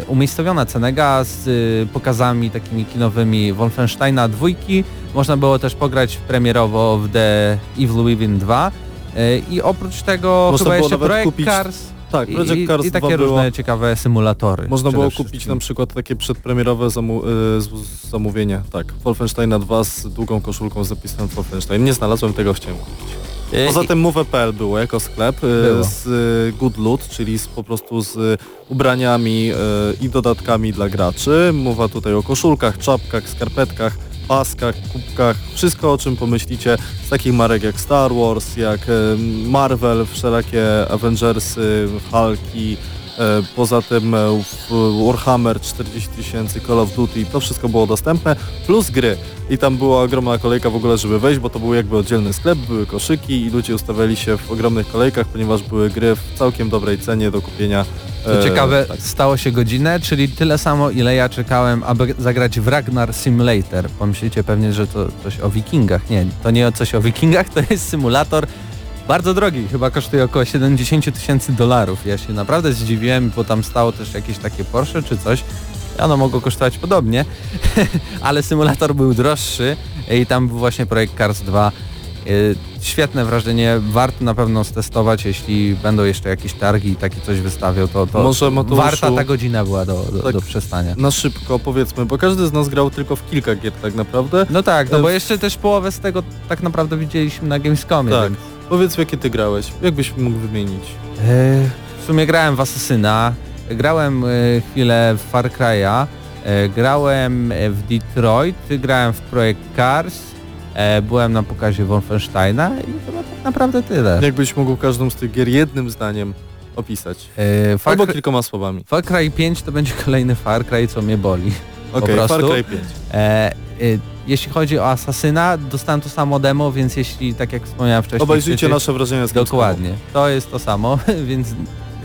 umiejscowiona Cenega z e, pokazami takimi kinowymi Wolfensteina dwójki. Można było też pograć premierowo w The Evil Within 2. E, I oprócz tego Można chyba jeszcze Projekt kupić- Cars Tak, i, Project Cars i 2 takie było, różne ciekawe symulatory. można było wszystkim. kupić na przykład takie przedpremierowe zamu y, zamówienie, tak, Wolfensteina 2 z długą koszulką z zapisem Wolfenstein. Nie znalazłem tego, chciałem kupić. E, Poza tym Move.pl było jako sklep y, Było. z y, Good Loot, czyli z, po prostu z y, ubraniami y, i dodatkami dla graczy. Mowa tutaj o koszulkach, czapkach, skarpetkach, paskach, kubkach, wszystko o czym pomyślicie z takich marek jak Star Wars, jak Marvel, wszelakie Avengersy, Hulki, e, Poza tym e, Warhammer 40 tysięcy, Call of Duty, to wszystko było dostępne, plus gry. I tam była ogromna kolejka w ogóle, żeby wejść, bo to był jakby oddzielny sklep, były koszyki i ludzie ustawiali się w ogromnych kolejkach, ponieważ były gry w całkiem dobrej cenie do kupienia. Co E, ciekawe, tak. stało się godzinę, czyli tyle samo, ile ja czekałem, aby zagrać w Ragnar Simulator. Pomyślicie pewnie, że to coś o wikingach. Nie, to nie o coś o wikingach, to jest symulator bardzo drogi, chyba kosztuje około 70 tysięcy dolarów. Ja się naprawdę zdziwiłem, bo tam stało też jakieś takie Porsche czy coś. Ono mogło kosztować podobnie, ale symulator był droższy i tam był właśnie projekt Cars 2. Yy, Świetne wrażenie, warto na pewno stestować, jeśli będą jeszcze jakieś targi i takie coś wystawią, to, to Może, Mateuszu, warta ta godzina była do, do, tak do przestania. Na szybko powiedzmy, bo każdy z nas grał tylko w kilka gier tak naprawdę. No tak, no bo jeszcze też połowę z tego tak naprawdę widzieliśmy na Gamescomie. Tak. więc- Powiedz jakie ty grałeś, jakbyś mógł wymienić? E, W sumie grałem w Assassina, grałem chwilę w Far Cry'a, grałem w Detroit, grałem w Projekt Cars, byłem na pokazie Wolfensteina i chyba tak naprawdę tyle. Jakbyś mógł każdą z tych gier jednym zdaniem opisać? E, Far, Albo kilkoma słowami. Far Cry 5 to będzie kolejny Far Cry, co mnie boli. Okej, Far prostu. Cry 5. E, e, jeśli chodzi o Assassina, dostałem to samo demo, więc jeśli, tak jak wspomniałem wcześniej... Obejrzyjcie nasze wrażenia z Gamescomu. Dokładnie, to jest to samo, więc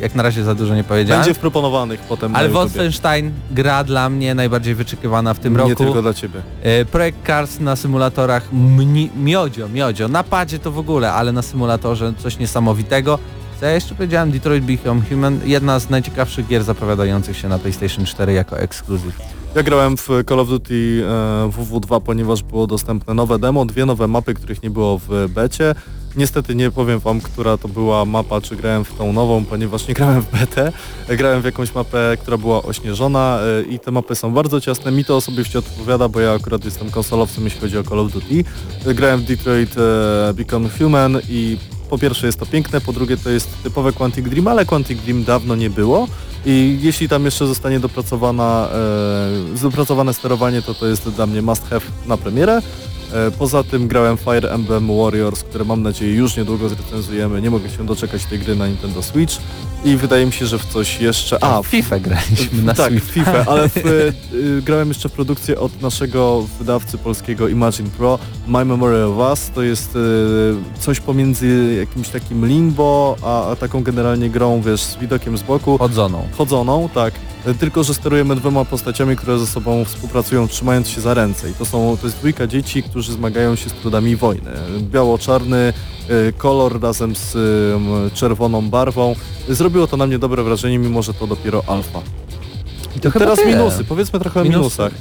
jak na razie za dużo nie powiedziałem. Będzie w proponowanych potem Ale. Wolfenstein gra dla mnie najbardziej wyczekiwana w tym Nie roku. tylko dla ciebie. E, Projekt Cars na symulatorach mni, miodzio, miodzio. Na padzie to w ogóle, ale na symulatorze coś niesamowitego. Co ja jeszcze powiedziałem, Detroit Become Human, jedna z najciekawszych gier zapowiadających się na PlayStation 4 jako ekskluzyw. Ja grałem w Call of Duty e, WW2, ponieważ było dostępne nowe demo, dwie nowe mapy, których nie było w becie. Niestety nie powiem wam, która to była mapa, czy grałem w tą nową, ponieważ nie grałem w. E, Grałem w jakąś mapę, która była ośnieżona e, i te mapy są bardzo ciasne. Mi to osobiście odpowiada, bo ja akurat jestem konsolowcem, jeśli chodzi o Call of Duty. E, Grałem w Detroit e, Become Human i po pierwsze jest to piękne, po drugie to jest typowe Quantic Dream, ale Quantic Dream dawno nie było. I jeśli tam jeszcze zostanie dopracowana, e, dopracowane sterowanie, to to jest dla mnie must have na premierę. E, poza tym grałem Fire Emblem Warriors, które mam nadzieję już niedługo zrecenzujemy. Nie mogę się doczekać tej gry na Nintendo Switch i wydaje mi się, że w coś jeszcze... A, w FIFA graliśmy na Tak, Switch. w FIFA, ale w, y, grałem jeszcze w produkcję od naszego wydawcy polskiego Imagine Pro, My Memory of Us. To jest y, coś pomiędzy jakimś takim limbo, a, a taką generalnie grą, wiesz, z widokiem z boku. Chodzoną. Chodzoną, tak. Tylko, że sterujemy dwoma postaciami, które ze sobą współpracują, trzymając się za ręce. I to są, to jest dwójka dzieci, którzy zmagają się z trudami wojny. Biało-czarny y, kolor razem z y, czerwoną barwą. Zrobiło to na mnie dobre wrażenie, mimo że to dopiero alfa. I to Teraz tyle. minusy, powiedzmy trochę o Minusy. minusach.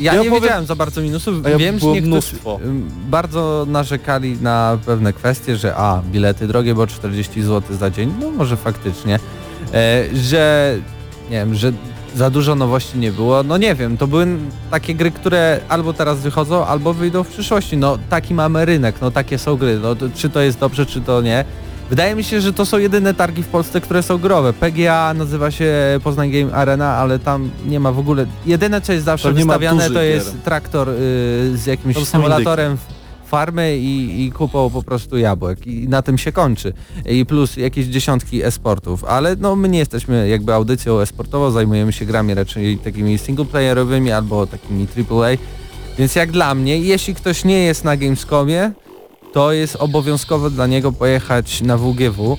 Ja, Ja nie powiem- wiedziałem za bardzo minusów. Ja Wiem, że niektórzy mnóstwo. ym, bardzo narzekali na pewne kwestie, że a, bilety drogie, bo 40 zł za dzień, no może faktycznie, e, że nie wiem, że za dużo nowości nie było, no nie wiem, to były takie gry, które albo teraz wychodzą, albo wyjdą w przyszłości, no taki mamy rynek, no takie są gry, no to, czy to jest dobrze, czy to nie. Wydaje mi się, że to są jedyne targi w Polsce, które są growe. PGA nazywa się Poznań Game Arena, ale tam nie ma w ogóle... Jedyne co jest zawsze To wystawiane to jest gier. traktor y, z jakimś symulatorem farmy i, i kupą po prostu jabłek. I na tym się kończy. I plus jakieś dziesiątki e-sportów, ale no my nie jesteśmy jakby audycją e-sportową, zajmujemy się grami raczej takimi singleplayerowymi albo takimi AAA, więc jak dla mnie, jeśli ktoś nie jest na Gamescomie, to jest obowiązkowo dla niego pojechać na WGW,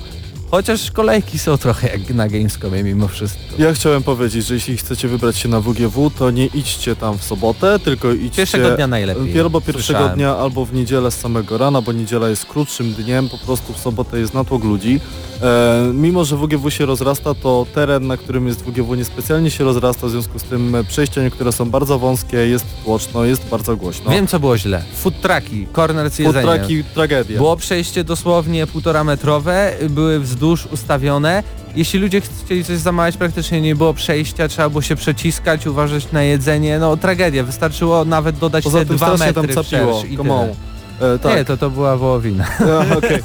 chociaż kolejki są trochę jak na Gamescomie mimo wszystko. Ja chciałem powiedzieć, że jeśli chcecie wybrać się na WGW, to nie idźcie tam w sobotę, tylko idźcie... Pierwszego dnia najlepiej. Albo pierwszego Słyszałem. dnia, albo w niedzielę z samego rana, bo niedziela jest krótszym dniem, po prostu w sobotę jest natłok ludzi. E, mimo, że WGW się rozrasta, to teren, na którym jest WGW niespecjalnie się rozrasta, w związku z tym przejścia niektóre są bardzo wąskie, jest tłoczno, jest bardzo głośno. Wiem co było źle. Food trucki, corner z Food jedzeniem. trucki, tragedia. Było przejście dosłownie półtora metrowe, były wzdłuż ustawione. Jeśli ludzie chcieli coś zamawiać, praktycznie nie było przejścia, trzeba było się przeciskać, uważać na jedzenie. No tragedia, wystarczyło nawet dodać Poza te dwa metry tam capiło, i tyle. E, tak. Nie, to to była wołowina. Okej.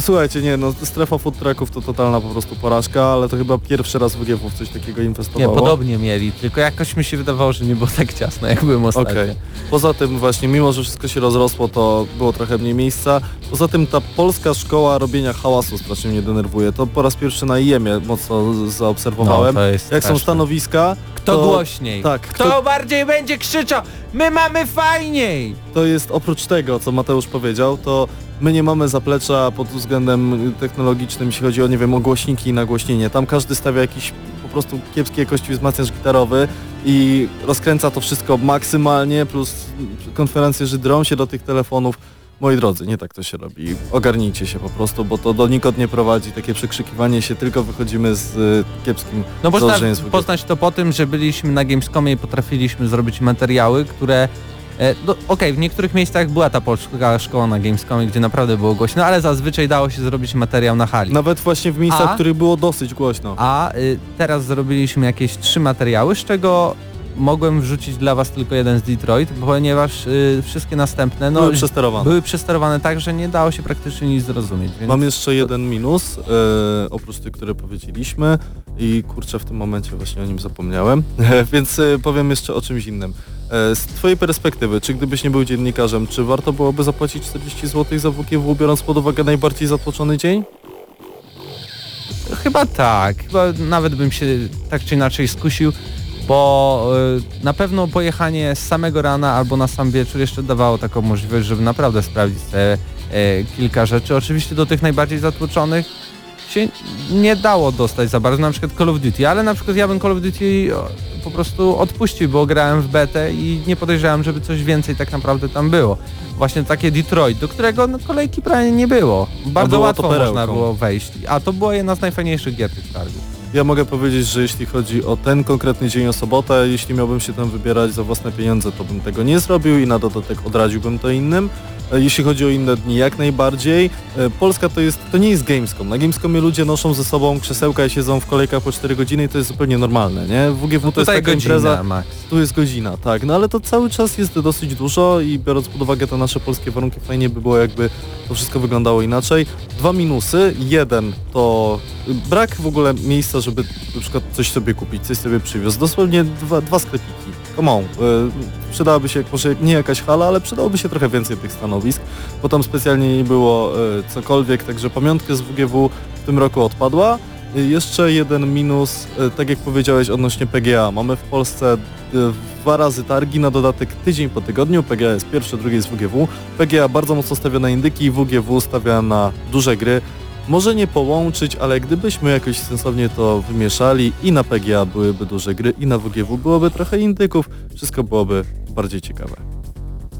Słuchajcie, nie no, strefa food trucków to totalna po prostu porażka, ale to chyba pierwszy raz WGW w coś takiego Nie, inwestowało. podobnie mieli, tylko jakoś mi się wydawało, że nie było tak ciasno, jak byłem ostatnio. Okej. Poza tym właśnie, mimo że wszystko się rozrosło, to było trochę mniej miejsca. Poza tym ta polska szkoła robienia hałasu strasznie mnie denerwuje. To po raz pierwszy na IEM-ie mocno zaobserwowałem. No, to jest Jak są straszne. stanowiska, Kto to, głośniej? Tak, Kto, kto, bardziej będzie krzyczał? My mamy fajniej! to jest oprócz tego, co Mateusz powiedział, to my nie mamy zaplecza pod względem technologicznym, jeśli chodzi o, nie wiem, o głośniki i nagłośnienie. Tam każdy stawia jakiś po prostu kiepskiej jakości wzmacniacz gitarowy i rozkręca to wszystko maksymalnie, plus konferencjerzy drą się do tych telefonów. Moi drodzy, nie tak to się robi. Ogarnijcie się po prostu, bo to donikąd nie prowadzi. Takie przekrzykiwanie się, tylko wychodzimy z y, kiepskim No można poznać to po tym, że byliśmy na Gamescomie i potrafiliśmy zrobić materiały, które... No, Okej, w niektórych miejscach była ta polska szkoła na Gamescomie, gdzie naprawdę było głośno, ale zazwyczaj dało się zrobić materiał na hali. Nawet właśnie w miejscach, A? w których było dosyć głośno. A y, teraz zrobiliśmy jakieś trzy materiały, z czego mogłem wrzucić dla was tylko jeden z Detroit, ponieważ y, wszystkie następne no, Były przesterowane. były przesterowane tak, że nie dało się praktycznie nic zrozumieć. Więc... Mam jeszcze jeden minus, e, oprócz tych, które powiedzieliśmy i kurczę w tym momencie właśnie o nim zapomniałem, więc e, powiem jeszcze o czymś innym. E, z twojej perspektywy, czy gdybyś nie był dziennikarzem, czy warto byłoby zapłacić 40 zł za WGW, biorąc pod uwagę najbardziej zatłoczony dzień? Chyba tak, chyba nawet bym się tak czy inaczej skusił, bo y, na pewno pojechanie z samego rana albo na sam wieczór jeszcze dawało taką możliwość, żeby naprawdę sprawdzić te y, kilka rzeczy. Oczywiście do tych najbardziej zatłoczonych się nie dało dostać za bardzo, na przykład Call of Duty, ale na przykład ja bym Call of Duty o, po prostu odpuścił, bo grałem w betę i nie podejrzewałem, żeby coś więcej tak naprawdę tam było. Właśnie takie Detroit, do którego no, kolejki prawie nie było. Bardzo łatwo można było wejść, a to była jedna z najfajniejszych gier tych targów. Ja mogę powiedzieć, że jeśli chodzi o ten konkretny dzień o sobotę, jeśli miałbym się tam wybierać za własne pieniądze, to bym tego nie zrobił i na dodatek odradziłbym to innym. E, Jeśli chodzi o inne dni, jak najbardziej. E, Polska to jest, to nie jest Gamescom. Na Gamescomie ludzie noszą ze sobą krzesełka i siedzą w kolejkach po 4 godziny i to jest zupełnie normalne, nie? W WGW to jest taka godzina, impreza, Max. tu jest godzina, tak, no ale to cały czas jest dosyć dużo i biorąc pod uwagę te nasze polskie warunki, fajnie by było jakby to wszystko wyglądało inaczej. Dwa minusy, jeden to brak w ogóle miejsca, żeby na przykład coś sobie kupić, coś sobie przywiózł. Dosłownie dwa, dwa sklepiki. come on, y, przydałaby się może nie jakaś hala, ale przydałoby się trochę więcej tych stanowisk, bo tam specjalnie nie było y, cokolwiek, także pamiątkę z WGW w tym roku odpadła. Y, Jeszcze jeden minus, tak jak powiedziałeś odnośnie PGA. Mamy w Polsce dwa razy targi, na dodatek tydzień po tygodniu. PGA jest pierwsze, drugie jest WGW. PGA bardzo mocno stawia na indyki, WGW stawia na duże gry. Może nie połączyć, ale gdybyśmy jakoś sensownie to wymieszali i na PGA byłyby duże gry i na WGW byłoby trochę indyków, wszystko byłoby bardziej ciekawe.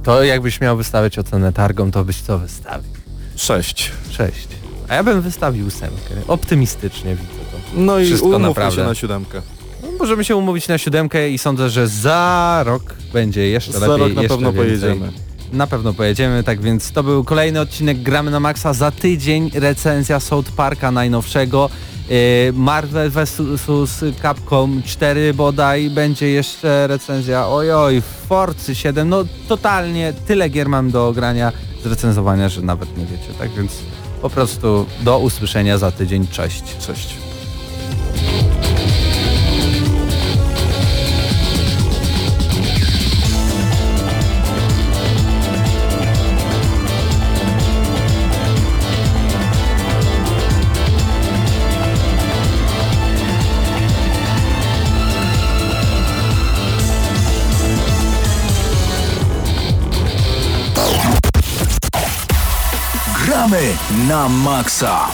To jakbyś miał wystawiać ocenę targom, to byś co wystawił? Sześć. Sześć. A ja bym wystawił ósemkę. Optymistycznie widzę to. No i Wszystko umówmy naprawdę. się na siódemkę. No, możemy się umówić na siódemkę i sądzę, że za rok będzie jeszcze Za lepiej. rok na pewno więcej. pojedziemy. Na pewno pojedziemy, tak więc to był kolejny odcinek Gramy na Maxa. Za tydzień recenzja South Parka najnowszego. Yy, Marvel vs Capcom 4 bodaj, będzie jeszcze recenzja, ojoj, Forcy 7, no totalnie tyle gier mam do grania, zrecenzowania, że nawet nie wiecie, tak więc po prostu do usłyszenia za tydzień, cześć. Cześć. Na maksa.